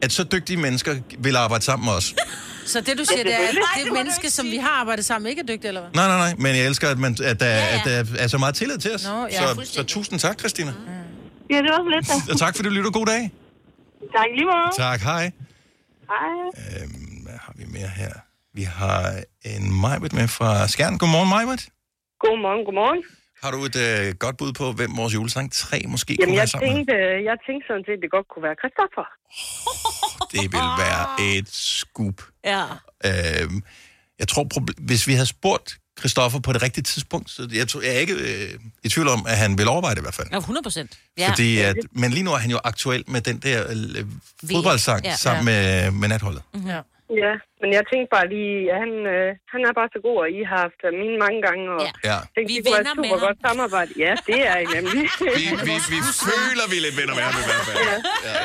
at så dygtige mennesker vil arbejde sammen med os. [laughs] Så det, du siger, det er, at det menneske, som vi har arbejdet sammen, med, ikke er dygtigt, eller hvad? Nej, nej, nej, men jeg elsker, at, man, at, der, Ja, at ja. der er så meget tillid til os. Nå, ja, så, så tusind tak, Christina. Ja, det var så lidt da. [laughs] Og tak fordi du lytter. God dag. Tak lige måde. Tak, hej. Hej. Øhm, hvad har vi mere her? Vi har en Majbet med fra Skjern. Godmorgen, Majbet. Godmorgen, godmorgen. Har du et øh, godt bud på, hvem vores julesang 3 måske Jamen, kunne være jeg sammen med? tænkte, jeg tænkte sådan set, at det godt kunne være Christoffer. [laughs] Det vil være et scoop. Ja. Øhm, jeg tror, hvis vi havde spurgt Christoffer på det rigtige tidspunkt, så jeg, tror, jeg er ikke øh, i tvivl om, at han vil overveje det i hvert fald. Ja, 100 procent. Ja. Ja. Fordi at, men lige nu er han jo aktuel med den der øh, fodboldsang ja, Ja. sammen med, med natholdet. Ja. Ja, men jeg tænkte bare lige, at han, øh, han er bare så god, og I har haft ham mine mange gange, og Ja. Ja. tænkte, Vi være venner med super ham. godt samarbejde. Ja, det er I [laughs] nemlig. Vi, vi, vi føler, vi er lidt venner med ham i hvert fald. [laughs] Ja.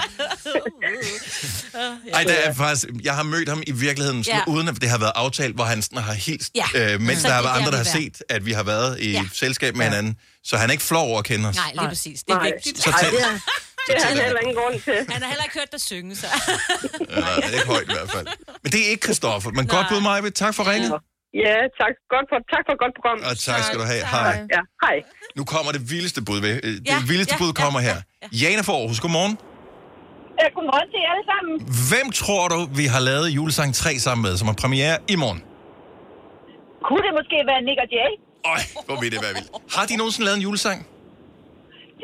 Ej, der er faktisk, jeg har mødt ham i virkeligheden, sådan, Ja. uden at det har været aftalt, hvor han sådan har helt, Ja. øh, mens Så der har været er andre, der, har er. set, at vi har været i Ja. selskab med hinanden. Så han er ikke flov over at kende os. Nej, lige præcis. Det er Nej. vigtigt. Så Ej, tæt. Det er, er han heller ingen grund til. Han har heller ikke hørt dig synge, så... Ja, det er ikke højt i hvert fald. Men det er ikke Christoffer. Men godt bud, Maja. Tak for ringet. Ja, tak, godt for, tak for et godt program. Og tak skal du have. Hej. Ja, hej. Nu kommer det vildeste bud. ved. Øh, Det Ja, vildeste ja, bud ja, kommer her. Jane fra Aarhus, godmorgen. Ja, godmorgen til jer alle sammen. Hvem tror du, vi har lavet julesang 3 sammen med, som har premiere i morgen? Kunne det måske være Nick og Jay? Øj, hvor vil det være vildt. Har de nogensinde lavet en julesang?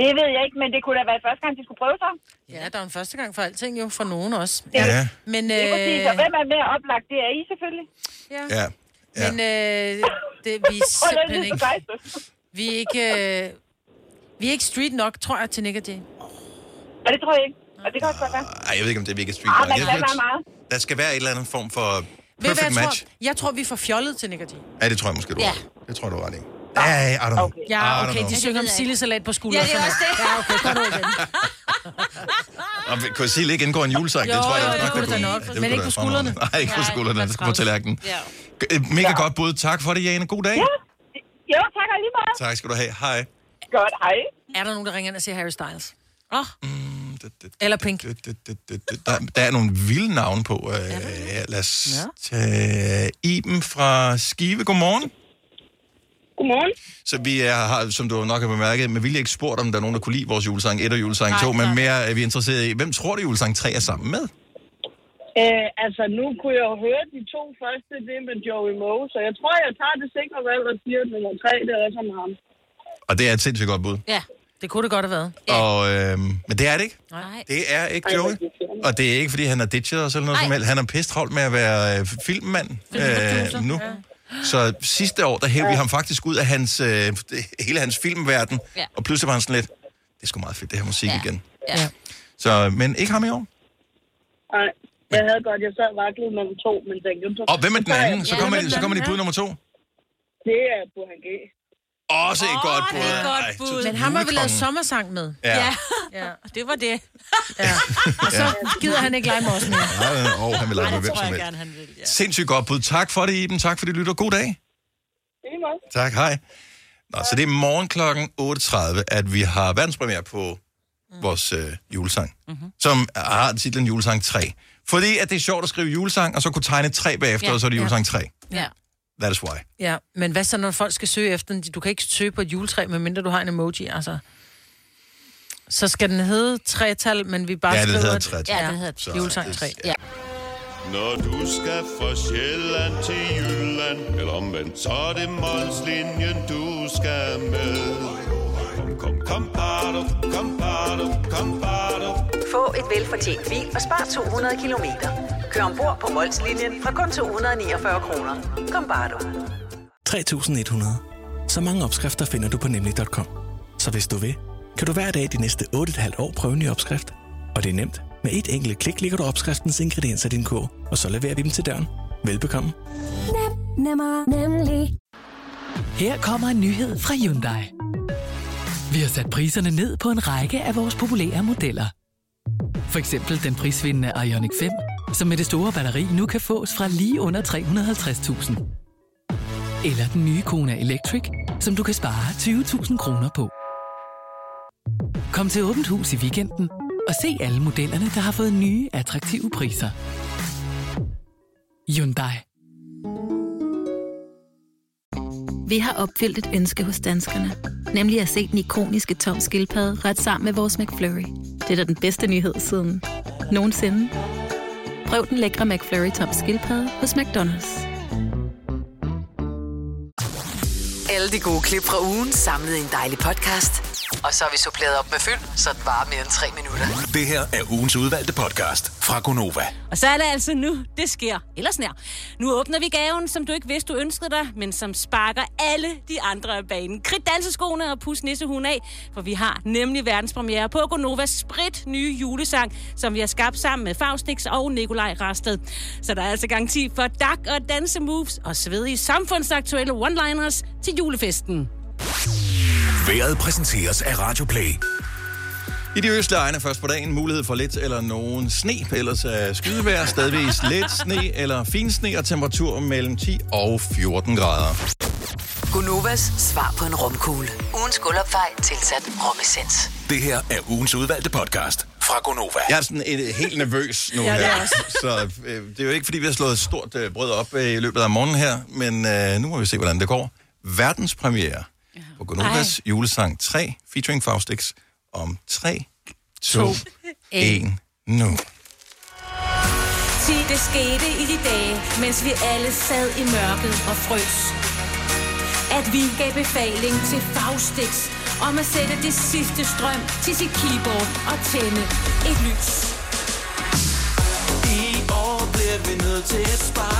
Det ved jeg ikke, men det kunne da være første gang, de skulle prøve sig. Ja, der er en første gang for alting jo, for nogen også. Ja. Men, Det er præcis, og øh, hvem er mere oplagt? Det er I selvfølgelig. ja. Ja. ja. Men øh, det, vi er [laughs] simpelthen det er ikke... Vi er ikke, øh, vi er ikke street nok, tror jeg, til Nick og Jay. Ja, det tror jeg ikke. Og det kan også godt være. Ej, jeg ved ikke, om det er Vigga Street. Ah, men man kan ved- meget. Der skal være et eller andet form for Ved du, hvad perfect jeg match. tror? Jeg tror, vi får fjollet til Nick og Jay. Ja, det tror jeg måske, du Ja. Det tror jeg, du ret i. Ej, I don't, Ja, I don't okay, know. de synger om sildesalat på skulderen. Ja, det er også det. Ja, okay, godt ud. Og kunne Sille ikke indgå en julesang? Jo, det tror jeg jo, også det kunne det nok, Det men ikke på skuldrene. Nej, ikke på skuldrene. Det skal på tallerkenen. Ja. Øh, Mega godt bud. Tak for det, Jane. God dag. Ja. Jo, tak og lige meget. Tak skal du have. Hej. Godt, hej. Er der nogen, der ringer ind og siger Harry Styles? Åh. Oh. Eller Pink? Der, der er nogle vilde navne på. Øh, lad os tage Iben fra Skive. Godmorgen. Godmorgen. Så vi er, har, som du nok har bemærket, med vilje ikke spurgt, om der er nogen, der kunne lide vores julesang 1 og julesang 2, men mere er vi interesseret i, hvem tror du julesang 3 er sammen med? Øh, altså, nu kunne jeg jo høre de to første, det med Joey Moe, så jeg tror, jeg tager det sikre valg og siger, at nummer tre, det er med ham. Og det er et sindssygt godt bud. Ja, det kunne det godt have været. Og, øh, men det er det ikke. Nej. Det er ikke Joey. Og det er ikke, fordi han er ditchet os eller noget som helst. Han er pisse travlt med at være øh, filmmand øh, nu. Så sidste år, der hævde vi ham faktisk ud af hans, øh, hele hans filmverden. Ja. Og pludselig var han sådan lidt, det er sgu meget fedt, det her musik Ja. igen. Ja. Så, men ikke ham i år. Nej, jeg havde godt, jeg sad vaklet mellem to, men tænkte... Og hvem er den anden? Så Ja, kommer, er så den kommer de bud nummer to. Det er Burhan G. Også et godt bud. det er et godt bud. Men ham har vi lavet sommersang med. Ja. Ja. Ja. [laughs] det var det. Og så gider han ikke lege med os mere. [laughs] Nej, nej, åh, han vil lege med det hvem tror som jeg helst. gerne, han vil. Ja. Sindssygt godt bud. Tak for det, Iben. Tak for det, lytter. God dag. Er. Tak, hej. Nå, så det er morgen klokken 8.30, at vi har verdenspremiere på vores øh, julesang, mm-hmm. som har titlen Julesang 3. Fordi at det er sjovt at skrive julesang, og så kunne tegne 3 bagefter, Ja. og så er det Ja. julesang 3. Ja. That is why. Ja, men hvad så, når folk skal søge efter den? Du kan ikke søge på et juletræ, medmindre du har en emoji, altså. Så skal den hedde tretal, men vi bare Ja, det skriver... hedder et- tretal. Ja, Ja, det det hedder Så julesang det- 3. Ja. Når du skal fra Sjælland til Jylland, eller omvendt, så er det Molslinjen, du skal med. Kom, kom, kom, bado, kom, bado, kom, bado. Få et velfortjent bil og spar 200 kilometer. Kør ombord på Molslinjen fra kun 249 kroner. Kom bare du. 3100. Så mange opskrifter finder du på nemlig.com. Så hvis du vil, kan du hver dag de næste 8,5 år prøve en ny opskrift. Og det er nemt. Med et enkelt klik ligger du opskriftens ingredienser i din kog, og så leverer vi dem til døren. Velbekomme. Nemmer, nemlig. Her kommer en nyhed fra Hyundai. Vi har sat priserne ned på en række af vores populære modeller. For eksempel den prisvindende Ioniq 5, som med det store batteri nu kan fås fra lige under 350.000. Eller den nye Kona Electric, som du kan spare 20.000 kroner på. Kom til Åbent Hus i weekenden og se alle modellerne, der har fået nye, attraktive priser. Hyundai. Vi har opfyldt et ønske hos danskerne. Nemlig at se den ikoniske tom skildpadde ret sammen med vores McFlurry. Det er da den bedste nyhed siden nogensinde. Prøv den lækre McFlurry tom skildpadde hos McDonald's. Alle de gode klip fra ugen samlet i en dejlig podcast. Og så har vi suppleret op med fyld, så det varer mere end tre minutter. Det her er ugens udvalgte podcast fra Gonova. Og så er det altså nu, det sker. Eller snær. Nu åbner vi gaven, som du ikke vidste, du ønskede dig, men som sparker alle de andre af banen. Krit danseskoene og pus nissehuen af, for vi har nemlig verdenspremiere på Gonovas sprit nye julesang, som vi har skabt sammen med Faustix og Nikolaj Rasted. Så der er altså garanti for dak og dansemoves og svedige samfundsaktuelle one-liners til julefesten. Været præsenteres af Radioplay. I de østlige egne først på dagen mulighed for lidt eller nogen sne, ellers er skydevejr, stadigvis lidt sne eller fin sne og temperatur mellem 10 og 14 grader. Gunovas svar på en romkugle. Ugens guldopfej tilsat romessens. Det her er ugens udvalgte podcast fra Gonova. Jeg er sådan et, helt nervøs nu Ja, det er her, så øh, det er jo ikke fordi, vi har slået et stort øh, brød op øh, i løbet af morgenen her, men øh, nu må vi se, hvordan det går. Verdenspremiere på Gonovas julesang 3, featuring Faustix, om 3, 2, 1, nu. Sig, det skete i de dage, mens vi alle sad i mørket og frøs. At vi gav befaling til Faustix om at sætte det sidste strøm til sit keyboard og tænde et lys. I år bliver vi nødt til at spare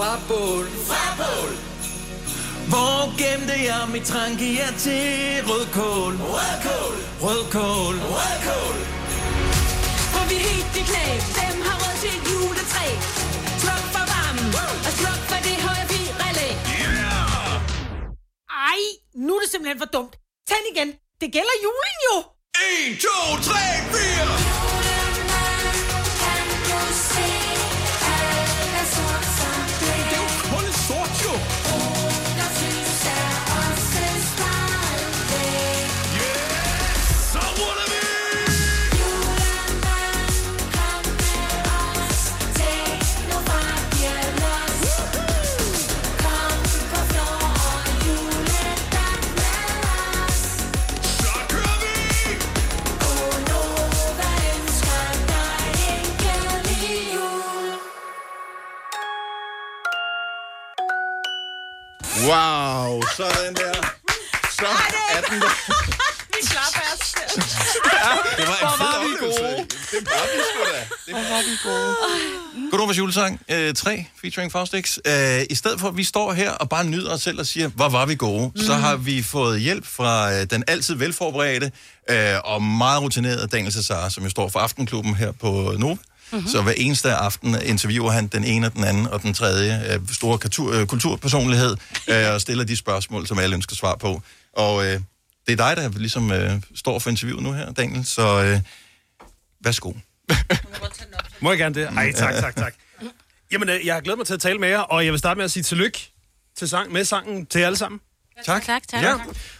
Fra bål. Fra bål. Hvor gemte jeg mit trangier til rødkål? Rødkål. Rødkål. Rødkål. Hvor vi helt i knæ, dem har råd til et juletræ. Sluk for varmen, og sluk for det høje firelæ. Ej, nu er det simpelthen for dumt. Tænd igen. Det gælder julen jo. 1, 2, 3, 4. Det Wow, sådan der. Så er den der. [laughs] Vi klapper os. Det var en Hvor fed var vi oplevelse. gode. Det var vi sgu da. Det var vi gode. Godnovas julesang øh, 3, featuring Faustix. Øh, I stedet for, at vi står her og bare nyder os selv og siger, hvor var vi gode, mm. så har vi fået hjælp fra øh, den altid velforberedte øh, og meget rutinerede Daniel Cesar, som jo står for Aftenklubben her på Nova. Mm-hmm. Så hver eneste aften interviewer han den ene, og den anden og den tredje øh, store kultur, øh, kulturpersonlighed [laughs] øh, og stiller de spørgsmål, som alle ønsker svar på. Og øh, det er dig, der ligesom øh, står for interviewet nu her, Daniel, så øh, værsgo. [laughs] Må jeg gerne det? Ej, tak, tak, tak. Jamen, øh, jeg har glædet mig til at tale med jer, og jeg vil starte med at sige tillykke til sang, med sangen til jer alle sammen. Tak. Tak, tak. Ja.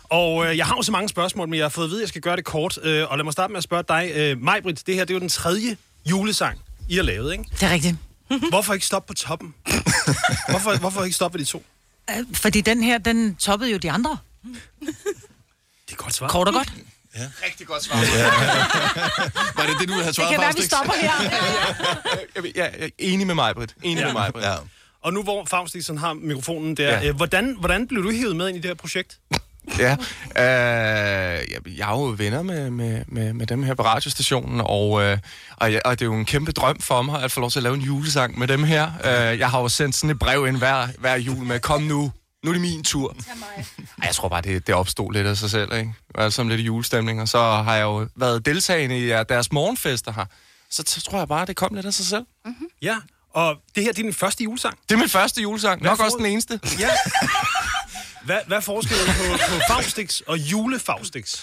Og øh, jeg har jo så mange spørgsmål, men jeg har fået at vide, at jeg skal gøre det kort. Øh, og lad mig starte med at spørge dig, øh, Majbrit, det her det er jo den tredje julesang, I har lavet, ikke? Det er rigtigt. [laughs] Hvorfor ikke stoppe på toppen? hvorfor, hvorfor ikke stoppe ved de to? Fordi den her, den toppede jo de andre. Det er godt svar. Kort og godt. Rigtig godt svar. [laughs] Var det det, du havde Det svaret kan være, vi stopper her. [laughs] Jeg, jeg er enig med mig, Britt. Enig Ja. med mig, Britt. Ja. Og nu hvor Faustixen har mikrofonen der, Ja. øh, hvordan, hvordan blev du hævet med ind i det her projekt? [laughs] Ja, øh, jeg, jeg er jo venner med, med, med, med dem her på radiostationen, og, øh, og, jeg, og det er jo en kæmpe drøm for mig at få lov til at lave en julesang med dem her. Øh, jeg har jo sendt sådan et brev ind hver, hver jul med, kom nu, nu er det min tur. Ej, jeg tror bare, det, det opstod lidt af sig selv, ikke? Altså lidt i julestemning, og så har jeg jo været deltagende i deres morgenfester her. Så t- tror jeg bare, det kom lidt af sig selv. Ja, og det her det er din første julesang. Det er min første julesang, nok også den eneste. Ja. [laughs] Hvad, hvad er forskellen på, på Faustix og julefaustix?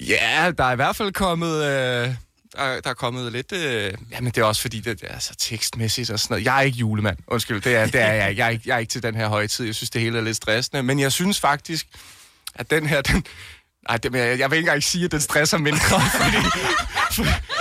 Ja, der er i hvert fald kommet... Øh, der, der er kommet lidt... Øh, jamen, det er også fordi, det, det er så tekstmæssigt og sådan noget. Jeg er ikke julemand. Undskyld, det er, det er jeg ikke. Jeg er, ikke. jeg er ikke til den her højtid. Jeg synes, det hele er lidt stressende. Men jeg synes faktisk, at den her... Den, nej, det, men jeg, jeg vil ikke engang sige, at den stresser mindre, [laughs] fordi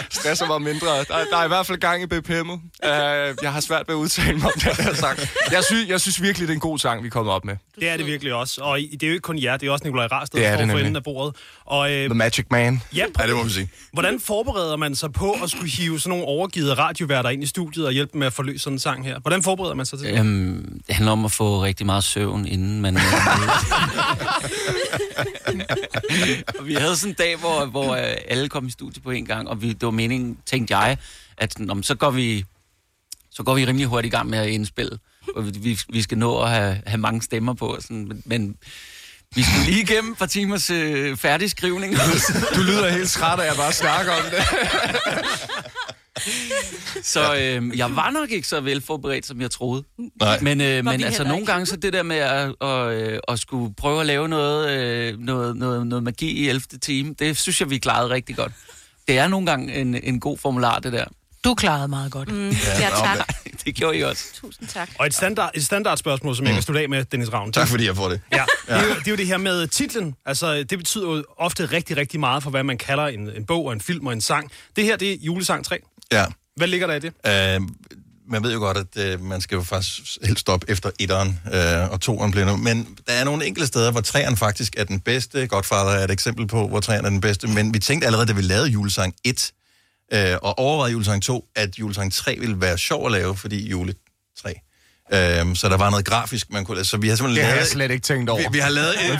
stresser mig mindre. Der, der er i hvert fald gang i BPM'et. Uh, jeg har svært ved at udtale mig om den her sang. Jeg synes, jeg synes virkelig, det er en god sang, vi er kommet op med. Det er det virkelig også. Og det er jo ikke kun jer, det er også Nikolaj er der står for enden af bordet. Og, øh, The Magic Man. Ja, Ja, det må man sige. Hvordan forbereder man sig på at skulle hive sådan nogle overgivet radioværter ind i studiet og hjælpe dem med at forløse sådan en sang her? Hvordan forbereder man sig til det? Øhm, det handler om at få rigtig meget søvn, inden man... [laughs] og [laughs] vi havde sådan en dag, hvor, hvor øh, alle kom i studiet på en gang, og vi, det var meningen, tænkte jeg, at om, så, går vi, så går vi rimelig hurtigt i gang med at indspille. Og vi, vi, skal nå at have, have mange stemmer på, sådan, men, men vi skulle lige igennem et par timers øh, færdigskrivning. Du lyder helt træt, at jeg bare snakker om det. [laughs] Så øh, jeg var nok ikke så velforberedt, som jeg troede. Nej. Men, øh, men altså nogle ikke. gange, så det der med at, at, øh, at skulle prøve at lave noget, øh, noget, noget, noget magi i 11. time, det synes jeg, vi klarede rigtig godt. Det er nogle gange en, en god formular, det der. Du klarede meget godt. Mm. Ja, tak. [laughs] det gjorde I også. Tusind tak. Og et, standard, et standardspørgsmål, som jeg kan slutte af med, Dennis Ravn. Tak fordi jeg får det. Ja, det er, jo, det er jo det her med titlen. Altså, det betyder jo ofte rigtig, rigtig meget for, hvad man kalder en, en bog og en film og en sang. Det her, det er julesang 3. Ja. Hvad ligger der i det? Øh, man ved jo godt, at øh, man skal jo faktisk helst stoppe efter etteren, øh, og toeren bliver nu. Men der er nogle enkelte steder, hvor træerne faktisk er den bedste. Godfather er et eksempel på, hvor træerne er den bedste. Men vi tænkte allerede, da vi lavede julesang 1, øh, og overvejede julesang 2, at julesang 3 ville være sjov at lave, fordi jule 3. Øhm, så der var noget grafisk, man kunne... Så vi har simpelthen Det har lavet... jeg slet ikke tænkt over. Vi, vi har lavet et... [laughs]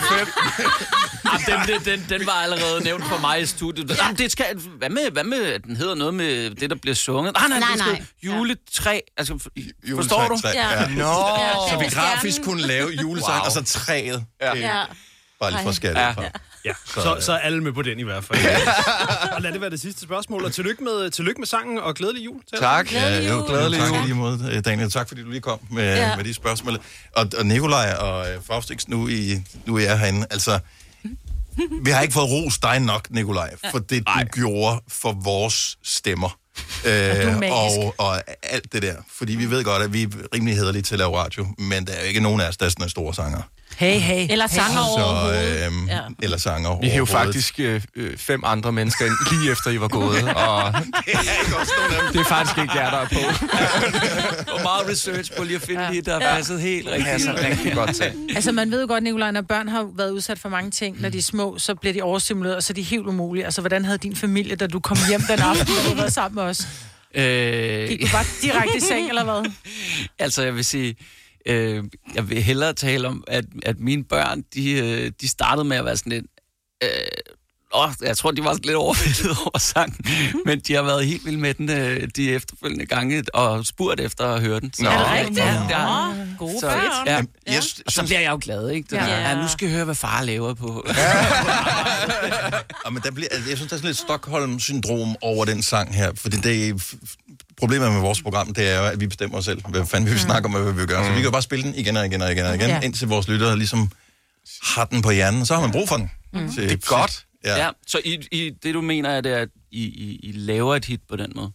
Jamen, den, den, den, den var allerede nævnt for mig i studiet. Jamen, det skal, hvad, med, hvad med, at den hedder noget med det, der bliver sunget? Nej, nej, Nej, det skal nej. juletræ. Altså, for- Juletræ, forstår du? træ, Ja. Nå. Så vi grafisk kunne lave julesang, Wow. og så træet. Ja. Ja. Bare lige for at skære Ja. Ja, så, så er alle med på den i hvert fald. [laughs] og lad det være det sidste spørgsmål, og tillykke med, tillykke med sangen, og glædelig jul. til Tak. sammen. Ja, jo, glædelig tak i lige måde, øh, Daniel. Tak, fordi du lige kom med, Ja. med de spørgsmål. Og, og Nikolaj og øh, Faustix, nu, I, nu er jeg herinde. Altså, vi har ikke fået ros dig nok, Nikolaj, for det, du gjorde for vores stemmer. er Øh, og, og alt det der. Fordi vi ved godt, at vi er rimelig hederlige til at lave radio, men der er jo ikke nogen af os, der er sådan en store sanger. Hey, hey. Eller sanger Så, overhovedet. øhm, ja. Eller sanger Vi hævde faktisk øh, øh, fem andre mennesker ind, lige efter I var gået, [laughs] og det er faktisk ikke jer, der er på. [laughs] Og meget research på lige at finde ja. det, der har Ja. passet helt rigtigt. passer rigtig godt til. Altså, man ved jo godt, Nicolaj, når børn har været udsat for mange ting, når de er små, så bliver de overstimuleret, og så er de helt umulige. Altså, hvordan havde din familie, da du kom hjem den aften, du var sammen med os? Øh, Gik du bare direkte i seng, eller hvad? [laughs] altså, jeg vil sige, øh, jeg vil hellere tale om, at, at mine børn, de, øh, de startede med at være sådan lidt... Øh, åh, jeg tror, de var lidt overvældet [laughs] over sangen, men de har været helt vilde med den øh, de efterfølgende gange, og spurgt efter at høre den. Nå. Er det rigtigt? Ja, ja. Gode Så, børn. ja. Jamen, jeg Og så bliver jeg jo glad, ikke? Ja. ja. ja, nu skal jeg høre, hvad far laver på. [laughs] Og men der bliver, altså, jeg synes, der er sådan lidt Stockholm-syndrom over den sang her, fordi det er, problemet med vores program, det er jo, at vi bestemmer os selv, hvad fanden vi vil snakke om, og hvad vi vil gøre. Så vi kan jo bare spille den igen og igen og igen og igen, Ja. ja. indtil vores lyttere ligesom har den på hjernen, så har man brug for den. Mm. Til- Det er godt. Ja. Ja. ja. Så I, I, det, du mener, er, det, at I, I, I laver et hit på den måde?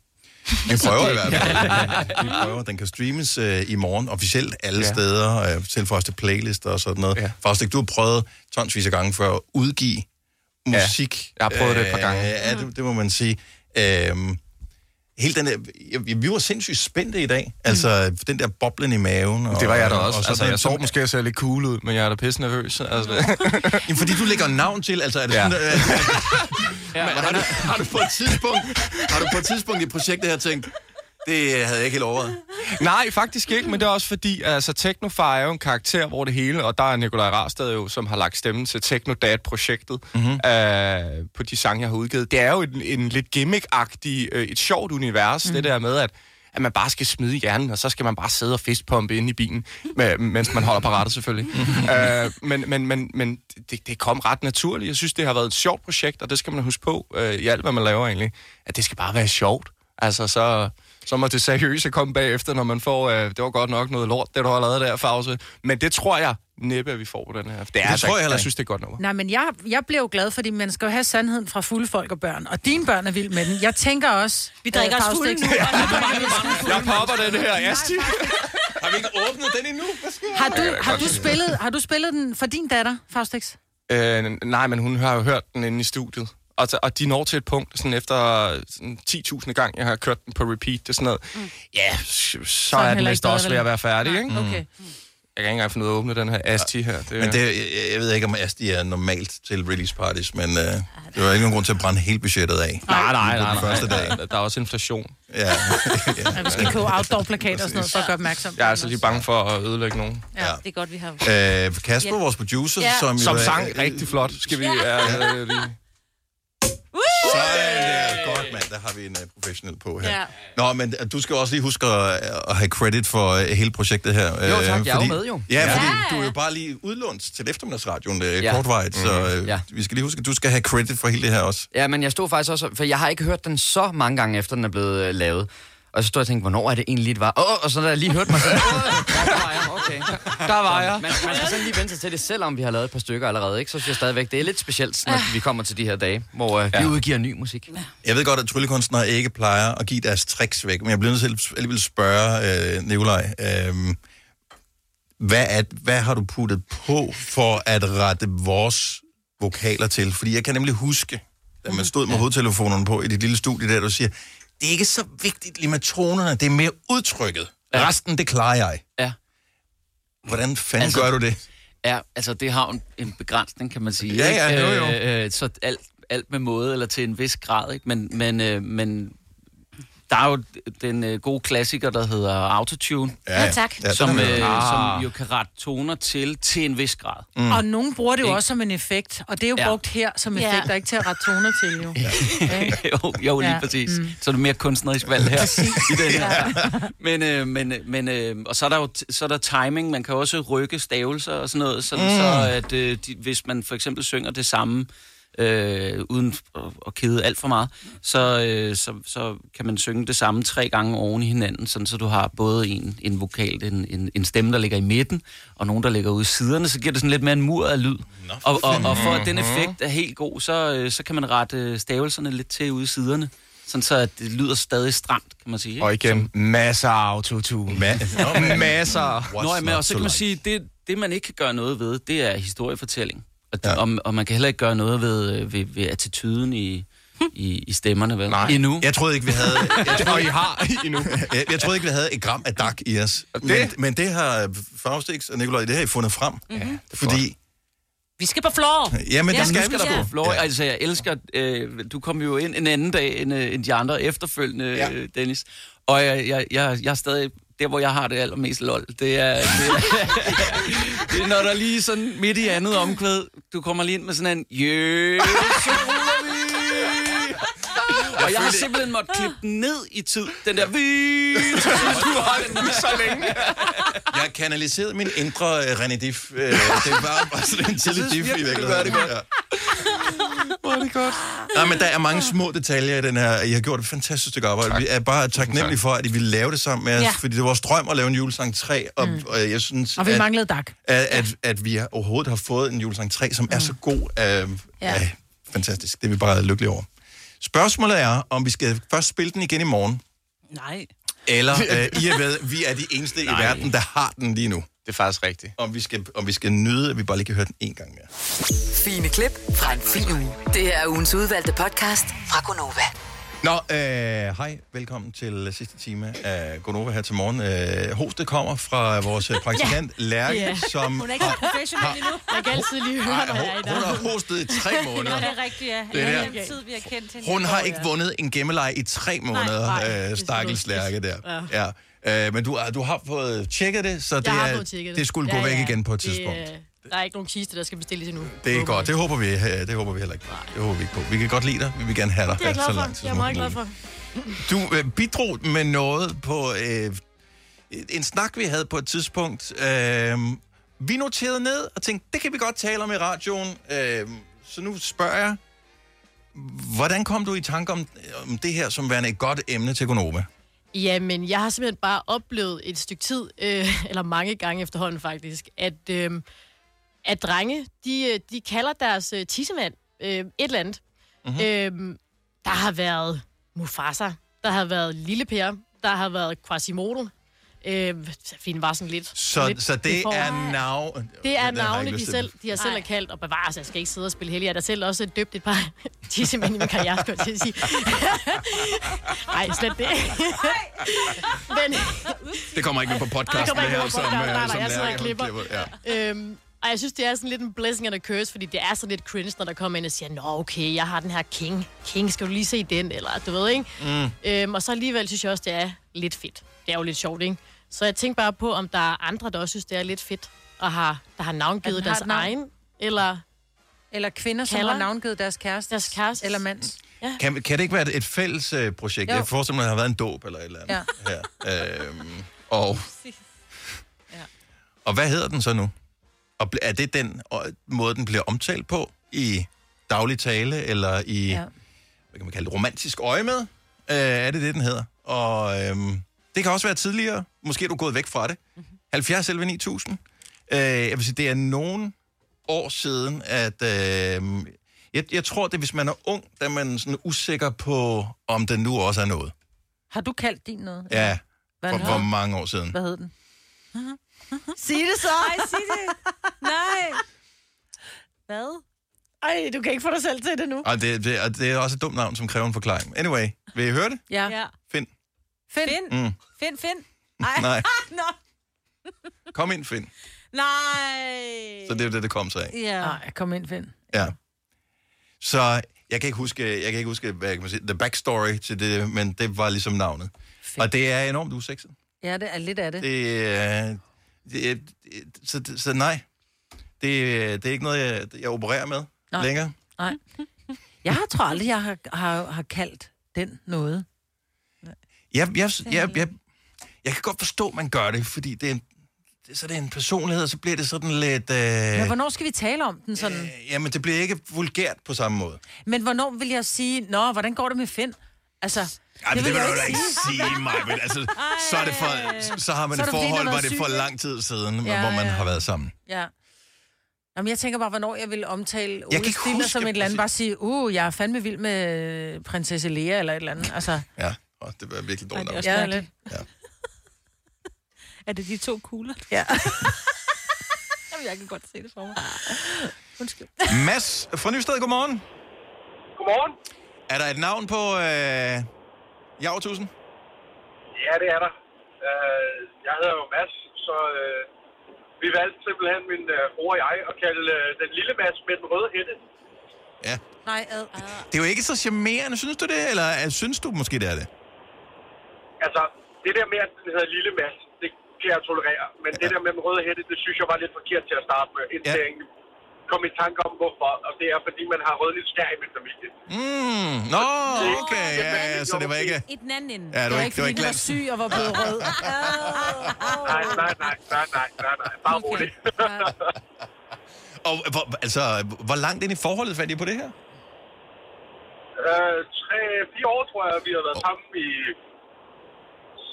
Vi [laughs] prøver i hvert fald. Vi prøver. Den kan streames øh, i morgen officielt alle Ja. ja. steder, øh, tilføjes til playlister og sådan noget. Ja. Faustik, du har prøvet tonsvis af gange før at udgive musik. jeg har prøvet det et par gange. Øh, ja, det, det må man sige. Øhm, hele den der, vi, vi var sindssygt spændte i dag. Altså, den der boblen i maven. Og, Det var jeg da også. og Altså, sådan, jeg så måske, at jeg ser lidt cool ud, men jeg er da pisse nervøs. Altså. [laughs] Jamen, fordi du lægger navn til, altså er det Ja. sådan, øh, [laughs] ja, har, du, har, du på et tidspunkt, har du på et tidspunkt i projektet her tænkt, det havde jeg ikke helt overvejet. [laughs] Nej, faktisk ikke, men det er også fordi, altså Technofar er jo en karakter, hvor det hele, og der er Nikolaj Rastad jo, som har lagt stemmen til Technodad-projektet Mhm. mm-hmm. øh, på de sange, jeg har udgivet. Det er jo en, en lidt gimmick-agtig, øh, et sjovt univers, mm. det der med, at at man bare skal smide hjernen, og så skal man bare sidde og fistpumpe inde i bilen, med, mens man holder på rattet selvfølgelig. øh, men men, men, men det, det kom ret naturligt. Jeg synes, det har været et sjovt projekt, og det skal man huske på øh, i alt, hvad man laver egentlig. At det skal bare være sjovt. Altså, så, så må det seriøse komme bagefter, når man får, øh, det var godt nok noget lort, det du har lavet der, Fause. Men det tror jeg næppe, at vi får på den her. Det, er, Det altså tror jeg heller synes, det er godt nok. Nej, men jeg, jeg bliver jo glad, fordi man skal jo have sandheden fra fulde folk og børn. Og dine børn er vild med den. Jeg tænker også... Vi drikker os fulde nu. [laughs] Jeg popper den her, Asti. Har vi ikke åbnet den endnu? Har du, har, du spillet, har du spillet den for din datter, Faustix? Øh, nej, men hun har jo hørt den inde i studiet. Og, så- og de når til et punkt, sådan efter sådan 10.000 gang, jeg har kørt den på repeat, det er sådan noget, mm. ja, så, så er den ikke også ved at være færdig, ikke? Okay. Jeg kan ikke engang finde ud af at åbne den her Asti her. Det, Men det, jeg, jeg ved ikke, om Asti er normalt til release parties, men øh, det var ikke nogen grund til at brænde hele budgettet af. Nej, nej, nej, den nej, første dag. Der, er også inflation. Ja. [laughs] Ja, vi skal købe outdoor-plakater og sådan noget, for at gøre opmærksom. Jeg er altså lige bange for at ødelægge nogen. Ja, det er godt, vi har... Øh, Kasper, vores producer, Ja. som, jo Som er- sang rigtig flot, skal vi... Ja. Øh, lige. Sådan der. Godt, mand. Der har vi en uh, professionel på her. Ja. Nå, men uh, du skal også lige huske at, at have credit for uh, hele projektet her. Jo, tak. Jeg er jo med, jo. Ja, Ja. fordi du er jo bare lige udlånt til eftermiddagsradioen uh, Ja. kortvarigt, så uh. Ja. vi skal lige huske, at du skal have credit for hele det her også. Ja, men jeg stod faktisk også, for jeg har ikke hørt den så mange gange efter, den er blevet øh, lavet. Og så stod jeg og tænkte, hvornår er det egentlig, det var? Åh, og så da jeg lige hørte mig selv. [laughs] Der var jeg, okay. Der var jeg. Man, man skal sådan lige vente sig til det, selvom vi har lavet et par stykker allerede, ikke? Så synes jeg stadigvæk, det er lidt specielt, når vi kommer til de her dage, hvor øh, vi udgiver ny musik. Jeg ved godt, at tryllekunstnere ikke plejer at give deres tricks væk, men jeg bliver nødt til at alligevel spørge øh, Nikolaj, øh, hvad, er, hvad har du puttet på for at rette vores vokaler til? Fordi jeg kan nemlig huske, da man stod med hovedtelefonerne på i dit lille studie der, du siger, det er ikke så vigtigt lige med tonerne, det er mere udtrykket. Ja. Resten, det klarer jeg. Ja. Hvordan fanden Altså, gør du det? Ja, altså det har en, en begrænsning, kan man sige. Ja, ja, jo, jo. Øh, øh, så alt, alt med måde, eller til en vis grad, ikke? Men, men, øh, men der er jo den øh, gode klassiker, der hedder Autotune. Ja, ja. Ja, tak. Ja, som, øh, Ah. som jo kan rette toner til, til en vis grad. Mm. Og nogen bruger det jo Ikke? også som en effekt, og det er jo Ja. ja. brugt her som Ja. effekt, og ikke til at rette toner til, jo. [laughs] jo, jo, lige Ja, ja. præcis. mm. Så er det mere kunstnerisk valg her. [laughs] I den her. Men, øh, men, men, øh, og så er der jo så er der timing. Man kan også rykke stavelser og sådan noget, sådan mm. så at øh, de, hvis man for eksempel synger det samme, øh, uden at, kede alt for meget, så, øh, så, så kan man synge det samme tre gange oven i hinanden, sådan så du har både en, en vokal, en, en, en stemme, der ligger i midten, og nogen, der ligger ude i siderne, så giver det sådan lidt mere en mur af lyd. Og, og, og for at den effekt er helt god, så, øh, så kan man rette øh, stavelserne lidt til ude i siderne, sådan så at det lyder stadig stramt, kan man sige. ikke? Og igen, masser af autotune. Ma- Nå, [laughs] masser. Nå, men og så kan man sige, det, det man ikke kan gøre noget ved, det er historiefortælling. Og, ja. og, og man kan heller ikke gøre noget ved, øh, ved, ved attituden i, i, i stemmerne, vel? Nej. Endnu. Jeg troede ikke, vi havde... [laughs] Jeg Og I har [laughs] endnu. Jeg, jeg troede ikke, vi havde et gram af dak i os. Men, men det har Faustix og Nikolaj, det har I fundet frem. Mhm. Fordi... Vi skal på floor. Jamen, det skal nu vi skal sgu. der på floor. Ja. Altså, jeg elsker... Øh, du kom jo ind en anden dag end, øh, end de andre efterfølgende, ja. Dennis. Og jeg, jeg, jeg, jeg er stadig... Der, hvor jeg har det allermest lol, det er, det, er, [laughs] det er, når der lige sådan midt i andet omkvæd, du kommer lige ind med sådan en... Jø, og jeg har simpelthen måttet klippe den ned i tid. Den der... Vi, [laughs] du har den så længe. Jeg kanaliserede min indre uh, René Diff. Uh, det var bare sådan en tidlig diff i virkeligheden. gør det godt. Hvor er det godt. Nej, men der er mange små detaljer i den her. I har gjort et fantastisk stykke arbejde. Tak. Vi er bare taknemmelige for, at I ville lave det sammen med os, Ja. fordi det var vores drøm at lave en julesang 3, og, mm. og jeg synes, Og vi at, manglede dak. at, at, at vi har- overhovedet har fået en julesang 3, som mm. er så god. Uh, ja. ja. fantastisk. Det er vi bare lykkelige over. Spørgsmålet er, om vi skal først spille den igen i morgen, Nej. eller uh, [laughs] I er ved, vi er de eneste Nej. i verden, der har den lige nu. Det er faktisk rigtigt. Om vi skal, om vi skal nyde, at vi bare lige kan høre den en gang mere. Fine klip fra en fin uge. Det her er ugens udvalgte podcast fra Gonova. Nå, øh, hej. Velkommen til sidste time af Gonova her til morgen. Øh, hostet kommer fra vores øh, [laughs] praktikant Lærke, Ja. som... Hun er ikke så professionel endnu. Jeg kan altid lige høre, jeg i hun, har hostet i tre måneder. Ja, det er rigtigt, ja. Det er den tid, vi har kendt hende. Hun har ikke ja. vundet en gemmeleje i tre måneder, nej, øh, stakkels Lærke der. Ja. Øh, men du, du har fået tjekket det, så det, Jeg er, tjekket det skulle gå væk igen på et Det, tidspunkt. øh, der er ikke nogen kiste, der skal bestilles endnu. Det er godt. Det håber vi, øh, det håber vi heller ikke. Det håber vi ikke på. Vi kan godt lide dig. Vi vil gerne have dig Det er jeg glad lang for. tid Jeg er meget glad for. Du øh, bidrog med noget på øh, en snak, vi havde på et tidspunkt. Øh, vi noterede ned og tænkte, det kan vi godt tale om i radioen. Øh, så nu spørger jeg, hvordan kom du i tanke om, om det her som værende et godt emne til Gonova? Jamen, jeg har simpelthen bare oplevet et stykke tid, øh, eller mange gange efterhånden faktisk, at, øh, at drenge, de, øh, de kalder deres øh, tissemand øh, et eller andet. Mhm. Mm-hmm. Øh, der har været Mufasa, der har været Lille Per, der har været Quasimodo. Øh, Fint var sådan lidt... Så, lidt så det er navn... Det er har navne, de, selv, de har selv er kaldt, og bevares, jeg skal ikke sidde og spille heldig. Jeg har da selv også døbt et par [laughs] tissemænd i min karriere, skulle jeg til at sige. [laughs] Nej, slet det. [laughs] Men, Det kommer ikke med på podcasten, Det kommer ikke her, med på som, øh, Nej, nej, som jeg sidder og klipper. Ja. øhm, og jeg synes, det er sådan lidt en blessing and a curse, fordi det er sådan lidt cringe, når der kommer ind og siger, Nå, okay, jeg har den her King. King, skal du lige se den? Eller du ved, ikke? Mm. Øhm, og så alligevel synes jeg også, det er lidt fedt. Det er jo lidt sjovt, ikke? Så jeg tænker bare på, om der er andre, der også synes, det er lidt fedt, og har, der har navngivet har deres navn. egen, eller... Eller kvinder, som Kalder. har navngivet deres kæreste. Deres kæreste. Eller mands. Ja. Kan, kan det ikke være et, fælles øh, projekt? Jo. Jeg forestiller mig, at der har været en dåb eller et eller andet Ja. her. Øhm, og, [laughs] og hvad hedder den så nu? Og er det den øh, måde, den bliver omtalt på i daglig tale, eller i, ja. Ja. hvad kan man kalde det, romantisk øje med? Øh, er det det, den hedder? Og øhm, det kan også være tidligere. Måske er du gået væk fra det. Mhm. 70 11 9000. Øh, jeg vil sige, det er nogen år siden, at... Øh, jeg, jeg tror, det er, hvis man er ung, der er man sådan usikker på, om den nu også er noget. Har du kaldt din noget? Ja, Hvad for, for mange år siden. Hvad hed den? Sig det så! Nej, sig det. Nej. Hvad? Ej, du kan ikke få dig selv til det nu. Og det, det, det er også et dumt navn, som kræver en forklaring. Anyway, vil I høre det? Ja. ja. Find. Find. Find. Mm. Find, find. Ej. Nej. [laughs] Nå. Kom ind, Finn. Nej. Så det er jo det, det kom sig af. Ja. Nej, kom ind, Finn. Ja. Så Jeg kan ikke huske, jeg kan ikke huske hvad kan man sige, the backstory til det, men det var ligesom navnet. Og det er enormt usekset. Ja, det er lidt af det. Det er... Det er så, så nej. Det, det er ikke noget, jeg, jeg opererer med Nej. længere. Nej. Jeg har tror aldrig, jeg har, har, har kaldt den noget. Jeg, jeg, jeg, jeg, jeg kan godt forstå, at man gør det, fordi det er en, det, så er det en personlighed, og så bliver det sådan lidt... Øh, Men hvornår skal vi tale om den sådan? Jamen, det bliver ikke vulgært på samme måde. Men hvornår vil jeg sige, nå, hvordan går det med Finn? Altså, Ja, det, det vil jeg du da ikke sige mig, men altså, [laughs] så, er det for, så, har man Så er et forhold, hvor det er for lang tid siden, Ja, hvor man ja. har været sammen. Ja. Jamen, jeg tænker bare, hvornår jeg vil omtale Ole Stiller huske som et eller andet. Bare sige, uh, jeg er fandme vild med prinsesse Lea eller et eller andet. Altså, Ja, og det var virkelig dårligt. Ej, det er også mærkeligt. Ja. Er det de to kugler? Ja. [laughs] Jamen, jeg kan godt se det for mig. Undskyld. Mads fra Nysted, godmorgen. Godmorgen. Er der et navn på øh, Javertusen? Ja, det er der. Uh, jeg hedder jo Mads, så uh, vi valgte simpelthen min uh, bror og jeg at kalde uh, den lille Mads med den røde hætte. Ja. Nej, ad. Det er jo ikke så charmerende, synes du det? Eller øh, synes du måske, det er det? Altså, det der med, at den hedder lille Mads, kan jeg tolerere. Men ja. det der med den røde hætte, det synes jeg var lidt forkert til at starte med. Indtil ja. jeg kom i tanke om, hvorfor. Og det er, fordi man har rødligt skær i min familie. Mm, nå, okay, ja, ja, så det var ikke... I den anden ende. Ja, det var ikke, det var fordi ikke du var syg og var blevet rød. [laughs] Nej, nej, nej, nej, nej, nej, nej. Bare roligt. Og hvor, altså, hvor langt ind i forholdet fandt I på det her? Øh, tre, fire år, tror jeg, vi har været sammen i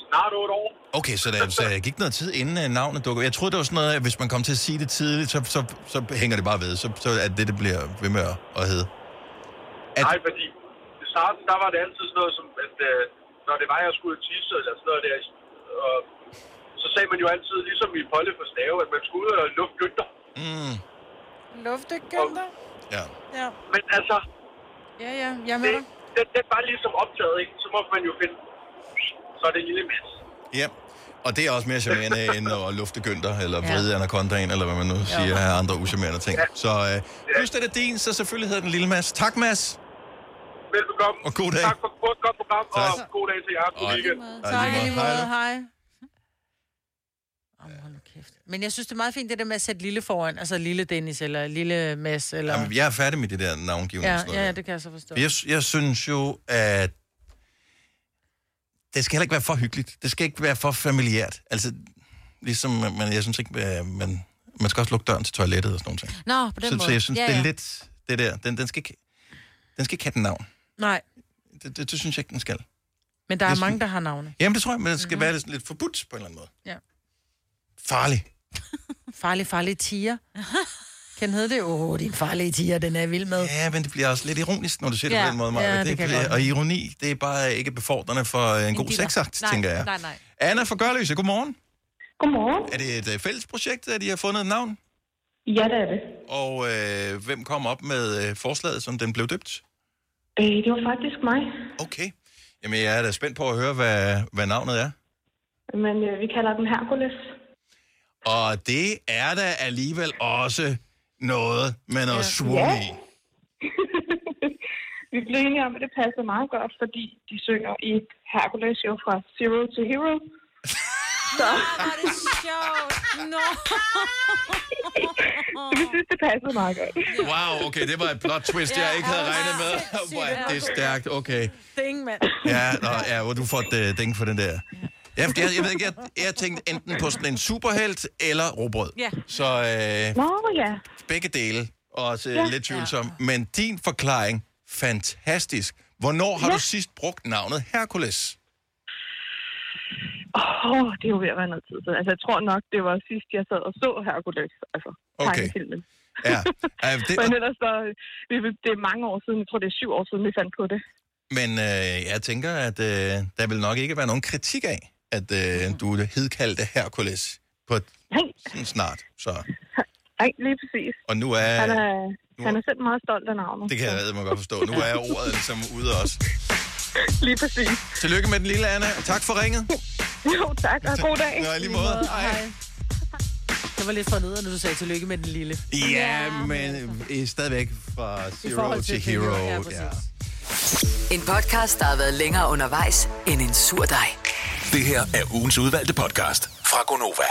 snart otte år. Okay, så der, så der gik noget tid inden uh, navnet dukker. Jeg troede, det var sådan noget, at hvis man kom til at sige det tidligt, så, så, så hænger det bare ved. Så, så er det, det bliver ved med at, at hedde. At... Nej, fordi i starten, der var det altid sådan noget som, at øh, når det var, jeg skulle tisse eller sådan noget der, og så sagde man jo altid, ligesom i Polle for Stave, at man skulle ud og lufte gønter. Mm. Luftegønter. Ja. Ja. Men altså, Ja, ja, jeg med dig. det, det er bare ligesom optaget, ikke? Så må man jo finde, så er det lille Mads. Ja, og det er også mere charmerende [laughs] end at lufte gønter, eller Ja. vride anacondaen, eller hvad man nu siger af andre ucharmerende ting. Så øh, plus det er din, så selvfølgelig hedder den lille Mads. Tak, Mads. Velbekomme. Og god dag. Tak for et godt, program, Tak. og god dag til jer. God weekend. Tak, lige måde. Hej. Åh, hold nu kæft. Men jeg synes, det er meget fint, det der med at sætte lille foran. Altså lille Dennis, eller lille Mads, eller... Jamen, jeg er færdig med det der navngivning. ja, ja, det kan jeg så forstå. For Jeg, jeg synes jo, at det skal heller ikke være for hyggeligt. Det skal ikke være for familiært. Altså, ligesom, men jeg synes ikke, at man, man skal også lukke døren til toilettet og sådan noget. Nå, på den Så, måde. så jeg synes, ja, det er ja. lidt det der. Den, den, skal ikke, den skal ikke have den navn. Nej, Det, det, det synes jeg ikke, den skal. men der er Jeg mange, der har navne. Jamen, det tror jeg, men det skal mm-hmm. være lidt, lidt forbudt på en eller anden måde. Ja. Farlig. [laughs] Farlig, farlig tiger. [laughs] Kan den hedde det? Åh, oh, din farlige tiger, den er vild med. Ja, men det bliver også lidt ironisk, når du siger det Ja. på den måde, Maja. Ja, det, det kan bliver, og ironi, det er bare ikke befordrende for en, en god sexakt, tænker jeg. nej, nej. Anna fra Gørløse, godmorgen. Godmorgen. Er det et øh, fælles projekt, at I har fundet et navn? Ja, det er det. Og øh, hvem kom op med øh, forslaget, som den blev døbt? Øh, det var faktisk mig. Okay. Jamen, jeg er da spændt på at høre, hvad, hvad navnet er. Men øh, vi kalder den Hercules. Og det er da alligevel også noget med noget ja. swung Ja. i. [laughs] Vi blev enige om, at det passer meget godt, fordi de synger i Hercules jo fra Zero to Hero. [laughs] Så Var det sjovt? Nå. [laughs] vi synes, det passede meget godt. Wow, okay, det var et plot twist, jeg ikke havde regnet med. Hvor er det stærkt, okay. Ding, mand. Ja, nå, ja hvor du får et uh, ding for den der. Ja, jeg, jeg ved ikke, jeg, jeg tænkte enten på sådan en superhelt eller robrød. Ja. Så øh, Nå, ja. begge dele, også Ja. ja. lidt tvivlsom. Ja. Men din forklaring, fantastisk. Hvornår har Ja. du sidst brugt navnet Hercules? Åh, oh, det er jo ved at være noget tid siden. Altså, jeg tror nok, det var sidst, jeg sad og så Hercules. Altså, Okay. tegnefilmen. Ja, [laughs] øh, det, Men ellers så, det, det er mange år siden, jeg tror, det er syv år siden, vi fandt på det. men øh, jeg tænker, at øh, der vil nok ikke være nogen kritik af, at øh, du hedkaldte Hercules på sådan snart. Så. Nej, lige præcis. Og nu er... Han er, han er selv meget stolt af navnet. Det kan jeg mig godt forstå. Nu er ordet ligesom ude også. [laughs] Lige præcis. Tillykke med den lille Anna, og tak for ringet. [laughs] Jo, tak, og god dag. [laughs] Nå, lige måde. Hej. Det var lidt for nede, når du sagde tillykke med den lille. Ja, men øh, stadigvæk fra Zero til, til Hero. Hero, ja, Ja. En podcast, der har været længere undervejs end en sur dej. Det her er ugens udvalgte podcast fra Gonova.